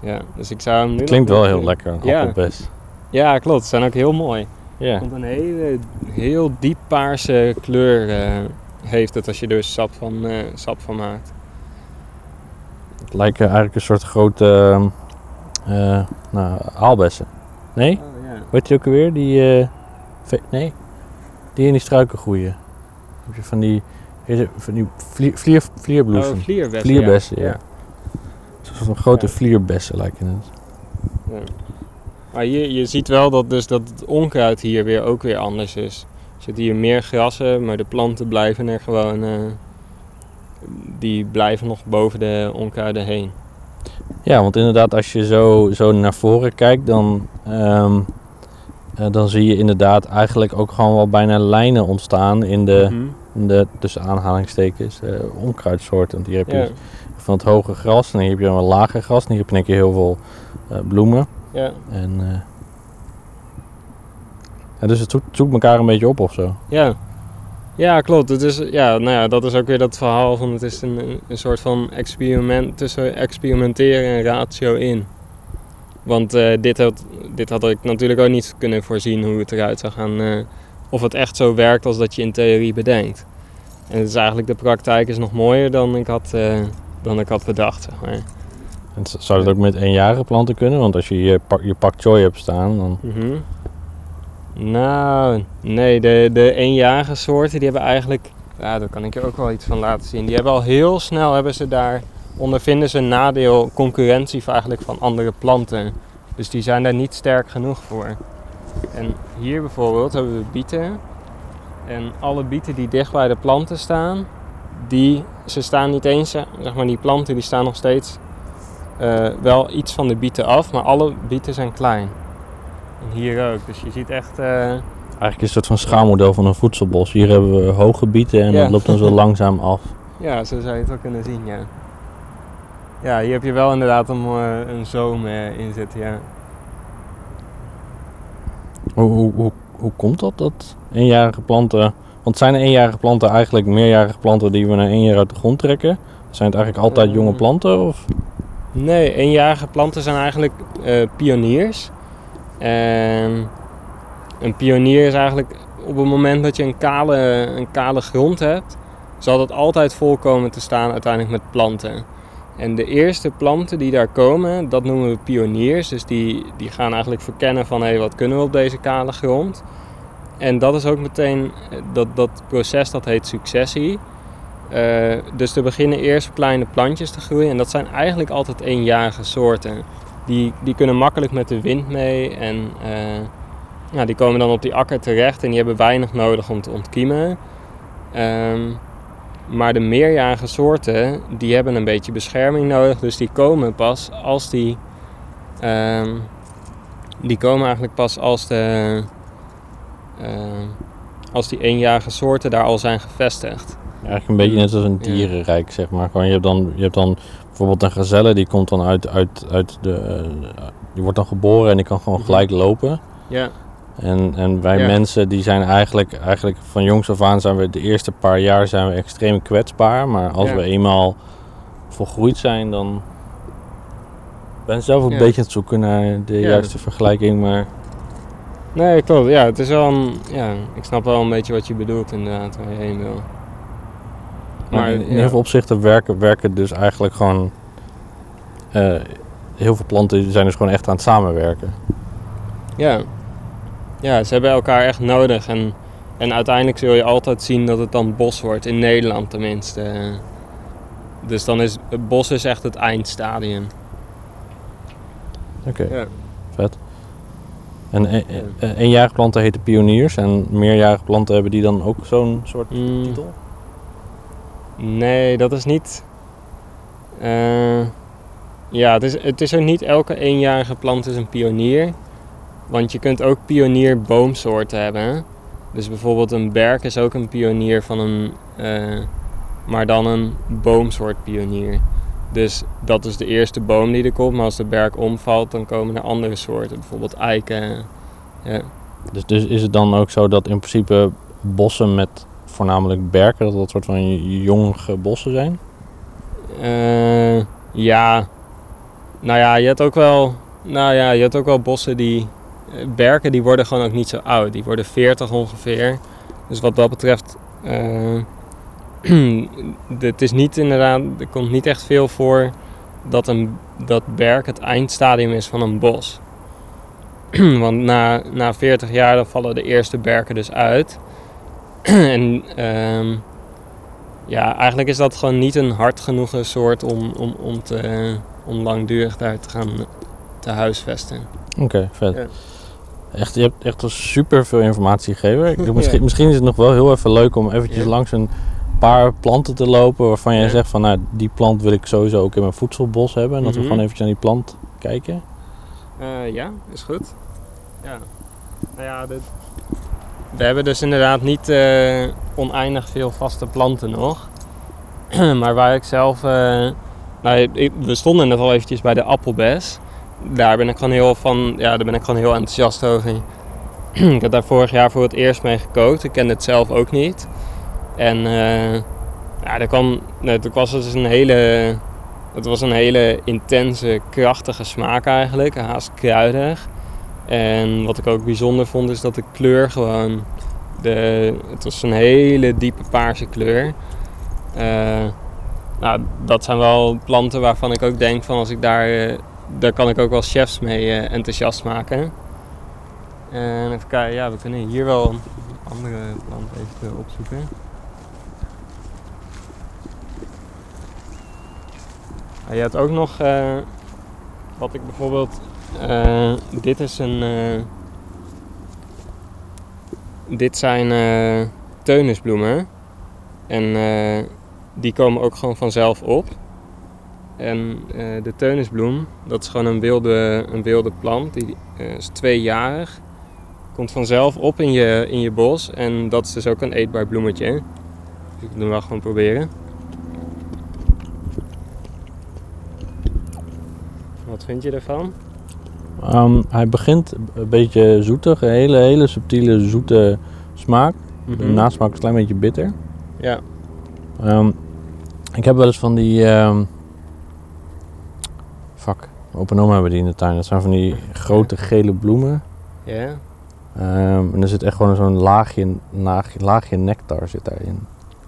Ja, dus ik zou hem nu Klinkt wel heel lekker, een Ja. appelbes. Ja, klopt. Ze zijn ook heel mooi. Ja. Want een hele, heel diep paarse kleur heeft het als je er dus sap van, sap van maakt. Het lijken eigenlijk een soort grote eh, nou, aalbessen. Nee? Oh, ja. Weet je ook alweer? Die, eh, nee? Die in die struiken groeien. Heb je van die, van die vlier, vlier, vlierbloesem. Oh, vlierbessen. Vlierbessen, ja. ja. Zo'n grote Ja. vlierbessen lijken het. Ja. Maar je, je ziet wel dat, dus dat het onkruid hier weer ook weer anders is. Er zitten hier meer grassen, maar de planten blijven er gewoon... eh, die blijven nog boven de onkruiden heen. Ja, want inderdaad, als je zo, zo naar voren kijkt, dan, ehm, eh, dan zie je inderdaad eigenlijk ook gewoon wel bijna lijnen ontstaan in de, Mhm. in de tussen aanhalingstekens, eh, onkruidsoorten. Want hier heb je Ja, van het hoge gras en hier heb je een lager gras en hier heb je één keer heel veel eh, bloemen. ja, En, ja, dus het zoekt, zoekt elkaar een beetje op of zo. ja. Ja, klopt. Het is, ja, nou ja, dat is ook weer dat verhaal van het is een, een soort van experiment tussen experimenteren en ratio in. Want uh, dit, had, dit had ik natuurlijk ook niet kunnen voorzien hoe het eruit zou gaan. Uh, of het echt zo werkt als dat je in theorie bedenkt. En het is eigenlijk, de praktijk is nog mooier dan ik had, uh, dan ik had bedacht. Zeg maar. En zou dat ook met eenjarige planten kunnen? Want als je je, pak, je pak choy hebt staan, dan... Mm -hmm. Nou, nee, de, de eenjarige soorten die hebben eigenlijk, ja, daar kan ik je ook wel iets van laten zien. Die hebben al heel snel, hebben ze daar, ondervinden ze een nadeel, concurrentie eigenlijk van andere planten. Dus die zijn daar niet sterk genoeg voor. En hier bijvoorbeeld hebben we bieten. En alle bieten die dicht bij de planten staan, die, ze staan niet eens, zeg maar die planten die staan nog steeds uh, wel iets van de bieten af, maar alle bieten zijn klein. En hier ook. Dus je ziet echt. Uh... Eigenlijk is het een soort van schaalmodel van een voedselbos. Hier hebben we hoge bieten en ja. dat loopt dan zo langzaam af. Ja, zo zou je het wel kunnen zien, ja. Ja, hier heb je wel inderdaad een, uh, een zoom uh, in zitten, ja. Hoe, hoe, hoe, hoe komt dat, dat eenjarige planten... Want zijn eenjarige planten eigenlijk meerjarige planten die we na één jaar uit de grond trekken? Zijn het eigenlijk altijd jonge planten? Of? Nee, eenjarige planten zijn eigenlijk pioniers. En een pionier is eigenlijk op het moment dat je een kale, een kale grond hebt, zal dat altijd volkomen te staan uiteindelijk met planten. En de eerste planten die daar komen, dat noemen we pioniers. Dus die, die gaan eigenlijk verkennen van hé, hey, wat kunnen we op deze kale grond. En dat is ook meteen, dat, dat proces dat heet successie. Uh, dus er beginnen eerst kleine plantjes te groeien en dat zijn eigenlijk altijd eenjarige soorten die, die kunnen makkelijk met de wind mee en uh, ja, die komen dan op die akker terecht en die hebben weinig nodig om te ontkiemen. Um, maar de meerjarige soorten, die hebben een beetje bescherming nodig, dus die komen pas als die, um, die komen eigenlijk pas als de, uh, als die eenjarige soorten daar al zijn gevestigd. Eigenlijk een beetje net als een dierenrijk, zeg maar. Gewoon, je, hebt dan, je hebt dan bijvoorbeeld een gazelle, die komt dan uit, uit, uit de... Uh, die wordt dan geboren en die kan gewoon gelijk lopen. Ja. En, en wij mensen, die zijn eigenlijk, eigenlijk van jongs af aan zijn we de eerste paar jaar zijn we extreem kwetsbaar. Maar als we eenmaal volgroeid zijn, dan... Ben zelf een beetje aan het zoeken naar de juiste vergelijking, maar... Nee, klopt. Ja, het is wel een, ja, ik snap wel een beetje wat je bedoelt inderdaad, waar je heen wil. Maar in heel veel opzichten werken, werken dus eigenlijk gewoon. Uh, heel veel planten zijn dus gewoon echt aan het samenwerken. Ja, ja ze hebben elkaar echt nodig. En, en uiteindelijk zul je altijd zien dat het dan bos wordt, in Nederland tenminste. Dus dan is het bos is echt het eindstadium. Oké, okay. ja. vet. En eenjarige planten heten pioniers en meerjarige planten hebben die dan ook zo'n soort mm. titel? Nee, dat is niet. Uh, ja, het is, het is ook niet elke eenjarige plant is een pionier. Want je kunt ook pionierboomsoorten hebben. Dus bijvoorbeeld een berk is ook een pionier van een. Uh, maar dan een boomsoort pionier. Dus dat is de eerste boom die er komt. Maar als de berk omvalt, dan komen er andere soorten. Bijvoorbeeld eiken. Ja. Dus, dus is het dan ook zo dat in principe bossen met voornamelijk berken, dat dat soort van jonge bossen zijn? Uh, ja. Nou ja, je hebt ook wel. Nou ja, je hebt ook wel bossen die. Eh, berken die worden gewoon ook niet zo oud. Die worden 40 ongeveer. Dus wat dat betreft. Uh, het is niet inderdaad. Er komt niet echt veel voor dat een dat berk het eindstadium is van een bos. Want na, na 40 jaar dan vallen de eerste berken dus uit. en um, ja, eigenlijk is dat gewoon niet een hard genoeg soort om, om, om, te, om langdurig daar te gaan te huisvesten. Oké, vet. Ja. Echt, je hebt echt super veel informatie gegeven. misschien, misschien is het nog wel heel even leuk om eventjes langs een paar planten te lopen waarvan jij zegt van nou die plant wil ik sowieso ook in mijn voedselbos hebben. En dat we mhm. gewoon eventjes naar die plant kijken. Uh, ja, is goed. Ja. Nou ja, de, we hebben dus inderdaad niet uh, oneindig veel vaste planten nog. maar waar ik zelf... Uh, nou, we stonden net al eventjes bij de appelbes. Daar ben ik gewoon heel van... Ja, daar ben ik gewoon heel enthousiast over. ik heb daar vorig jaar voor het eerst mee gekookt. Ik ken het zelf ook niet. En uh, ja, er kwam, het was dus een hele, het was een hele intense, krachtige smaak eigenlijk, haast kruidig. En wat ik ook bijzonder vond is dat de kleur gewoon, de, het was een hele diepe paarse kleur. Uh, nou, dat zijn wel planten waarvan ik ook denk van als ik daar, uh, daar kan ik ook wel chefs mee uh, enthousiast maken. En even kijken, ja, we kunnen hier wel een andere plant even opzoeken. je hebt ook nog, wat ik bijvoorbeeld, uh, dit is een, uh, dit zijn teunisbloemen. En die komen ook gewoon vanzelf op. En de teunisbloem, dat is gewoon een wilde, een wilde plant, die is tweejarig. Komt vanzelf op in je, in je bos en dat is dus ook een eetbaar bloemetje. Dus ik wil hem wel gewoon proberen. Wat vind je ervan? Um, hij begint een beetje zoetig, een hele, hele subtiele zoete smaak. Mm De nasmaak is een klein beetje bitter. Ja. Um, ik heb wel eens van die. Um, fuck, open oma hebben die in de tuin. Dat zijn van die grote gele bloemen. Ja. en er zit echt gewoon zo'n laagje, laagje, laagje nectar zit daarin.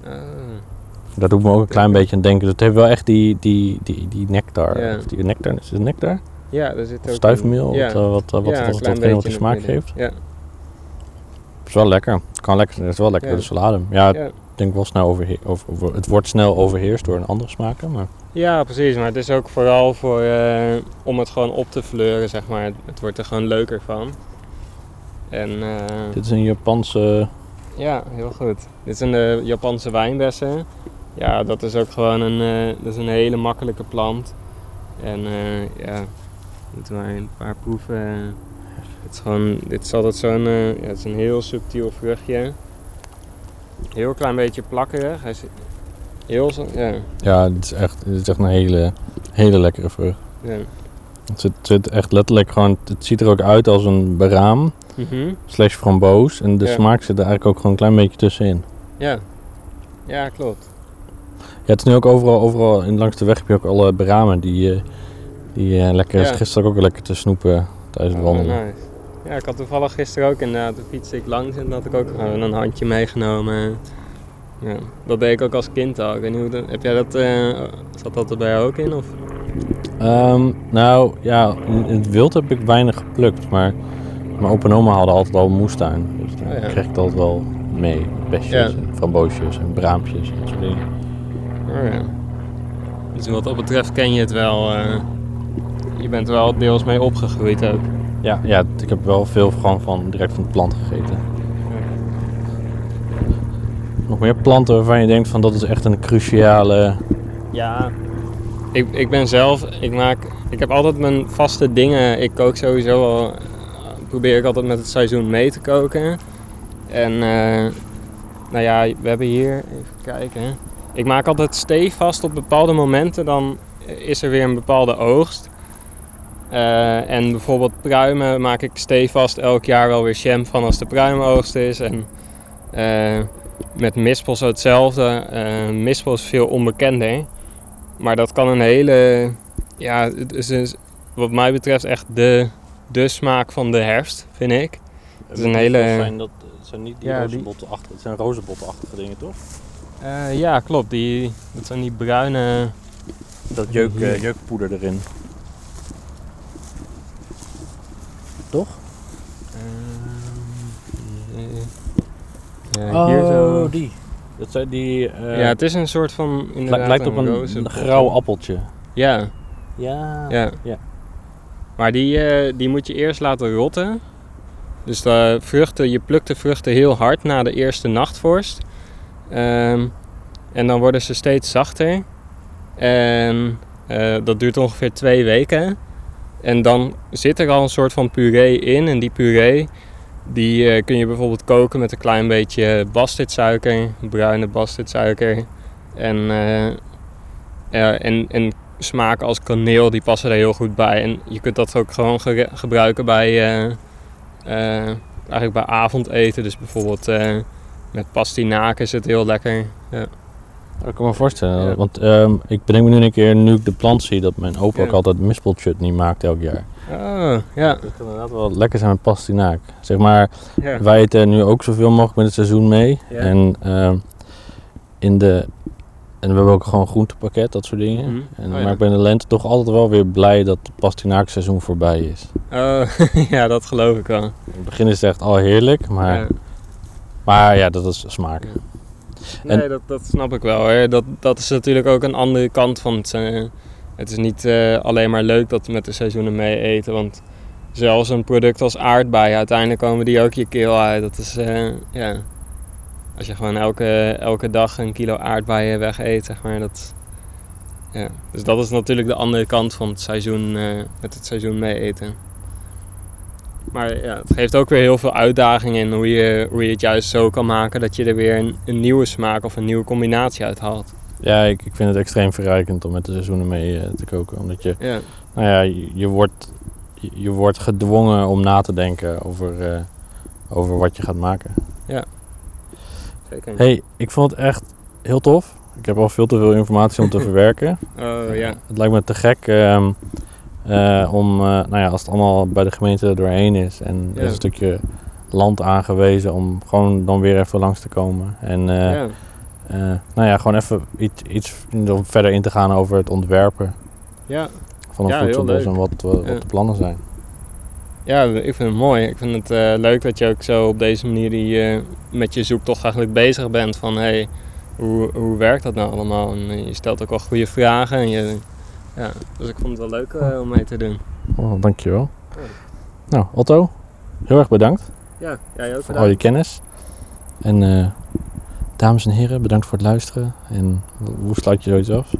Uh. Dat doet me ook een klein beetje aan denken. Het heeft wel echt die, die, die, die nectar. Ja. Die nectar, is het nectar? Ja, er zit ook Stuifmeel, een, ja. wat, wat, wat, ja, wat, wat, wat, wat smaak geeft. Ja. Het is wel lekker. Kan lekker. Het is wel lekker de salade. Ja, ik denk wel snel over, over, het wordt snel overheerst door een andere smaken. Maar ja, precies. Maar het is ook vooral voor, eh, om het gewoon op te fleuren, zeg maar. Het wordt er gewoon leuker van. En eh, dit is een Japanse. ja, heel goed. Dit zijn de Japanse wijnbessen. Ja, dat is ook gewoon een, eh, dat is een hele makkelijke plant. En eh, ja, moeten wij een paar proeven. Het is gewoon, dit is altijd zo'n, eh, ja, het is een heel subtiel vruchtje. Heel klein beetje plakkerig. Hij is heel zo, ja, Ja, dit is echt, dit is echt een hele, hele lekkere vrucht. ja. Het zit, zit echt letterlijk gewoon. Het ziet er ook uit als een beraam Mhm. slash framboos. En de Ja. smaak zit er eigenlijk ook gewoon een klein beetje tussenin. ja. Ja, klopt. Ja, het is nu ook overal, overal in, langs de weg heb je ook alle beramen die, eh, die eh, lekker, Ja. gisteren ook lekker te snoepen tijdens het Oh, wandelen. nice. Ja, ik had toevallig gisteren ook inderdaad, toen fietste ik langs en dan had ik ook gewoon een handje meegenomen. Ja, dat deed ik ook als kind al. Ik weet niet hoe dat, heb jij dat, eh, zat dat er bij jou ook in? Of? Ehm, nou ja, in het wild heb ik weinig geplukt, maar mijn opa en oma hadden altijd al een moestuin. Dus daar Oh ja. kreeg ik dat wel mee. Besjes Ja. en framboosjes en braampjes en dat soort dingen. Oh ja. Dus wat dat betreft ken je het wel. eh, je bent er wel deels mee opgegroeid ook. Ja, ja, ik heb wel veel gewoon van, direct van het plant gegeten. Nog meer planten waarvan je denkt van dat is echt een cruciale... Ja. Ik, ik ben zelf, ik maak, ik heb altijd mijn vaste dingen. Ik kook sowieso al, eh, probeer ik altijd met het seizoen mee te koken. En eh, nou ja, we hebben hier, even kijken. Ik maak altijd stevast op bepaalde momenten, dan is er weer een bepaalde oogst. Eh, en bijvoorbeeld pruimen maak ik stevast elk jaar wel weer jam van als de pruimenoogst is. En eh, met mispels hetzelfde. Eh mispel is veel onbekender. Maar dat kan een hele, ja, het is dus wat mij betreft echt de, de smaak van de herfst, vind ik. Het is een hele- Zijn dat, het zijn niet die Ja, rozenbottenachtige, het zijn rozenbottenachtige dingen toch? Eh, ja, klopt. Die, dat zijn die bruine. Dat jeuk, jeukpoeder erin. Toch? Ehm, ja, hier zo. Oh, die. Dat zijn die... eh, Ja, het is een soort van. Inderdaad, lijkt op een, rozenbot. grauw appeltje. Ja, Ja. ja. ja. Maar die, eh, die moet je eerst laten rotten. Dus de vruchten, je plukt de vruchten heel hard na de eerste nachtvorst. Ehm, en dan worden ze steeds zachter. En eh, dat duurt ongeveer twee weken. En dan zit er al een soort van puree in. En die puree die eh, kun je bijvoorbeeld koken met een klein beetje bastardsuiker, bruine bastardsuiker. En, ja, en, en smaken als kaneel, die passen er heel goed bij. En je kunt dat ook gewoon ge- gebruiken bij, eh, eigenlijk bij avondeten. Dus bijvoorbeeld met pastinaak is het heel lekker. Ja. Dat kan me voorstellen. Ja. Want ehm, ik bedenk me nu een keer, nu ik de plant zie, dat mijn opa Ja. ook altijd mispelchutney maakt elk jaar. Oh, ja. Dat kan inderdaad wel lekker zijn met pastinaak. Zeg maar, ja. wij eten nu ook zoveel mogelijk met het seizoen mee. En, ehm, in de, en we hebben ook gewoon groentepakket, dat soort dingen. Mhm. En, Oh, maar ik ben in de lente toch altijd wel weer blij dat het pastinaakseizoen voorbij is. Oh, ja, dat geloof ik wel. In het begin is het echt al heerlijk, maar maar ja, dat is smaak. Nee, dat, dat snap ik wel. Hè. Dat, dat is natuurlijk ook een andere kant van het. eh, het is niet eh, alleen maar leuk dat we met de seizoenen mee eten. Want zelfs een product als aardbeien, uiteindelijk komen die ook je keel uit. Dat is, eh, ja... Als je gewoon elke, elke dag een kilo aardbeien weg eet, zeg maar. Dat, ja. Dus dat is natuurlijk de andere kant van het seizoen, met het seizoen mee eten. Maar ja, het geeft ook weer heel veel uitdagingen in hoe je, hoe je het juist zo kan maken dat je er weer een, een nieuwe smaak of een nieuwe combinatie uit haalt. Ja, ik, ik vind het extreem verrijkend om met de seizoenen mee eh, te koken. Omdat je, Ja, nou ja, je, je wordt, je, je wordt gedwongen om na te denken over, eh, over wat je gaat maken. zeker. hey, ik vond het echt heel tof. Ik heb al veel te veel informatie om te verwerken. Oh ja, Het lijkt me te gek ehm, eh, om, eh, nou ja, als het allemaal bij de gemeente doorheen is en er is een stukje land aangewezen om gewoon dan weer even langs te komen. En eh, eh, nou ja, gewoon even iets, iets om verder in te gaan over het ontwerpen ja. van een Ja, voedselbos en wat, wat, Ja. de plannen zijn. Ja, ik vind het mooi. Ik vind het eh, leuk dat je ook zo op deze manier die, eh, met je zoektocht eigenlijk bezig bent van hey, hoe, hoe werkt dat nou allemaal? En eh, je stelt ook wel goede vragen. En je, ja, dus ik vond het wel leuk eh, om mee te doen. Oh, dankjewel. Ja. Nou, Otto, heel erg bedankt Ja, jij ook voor al je kennis. En eh, dames en heren, bedankt voor het luisteren. En hoe sluit je zoiets af?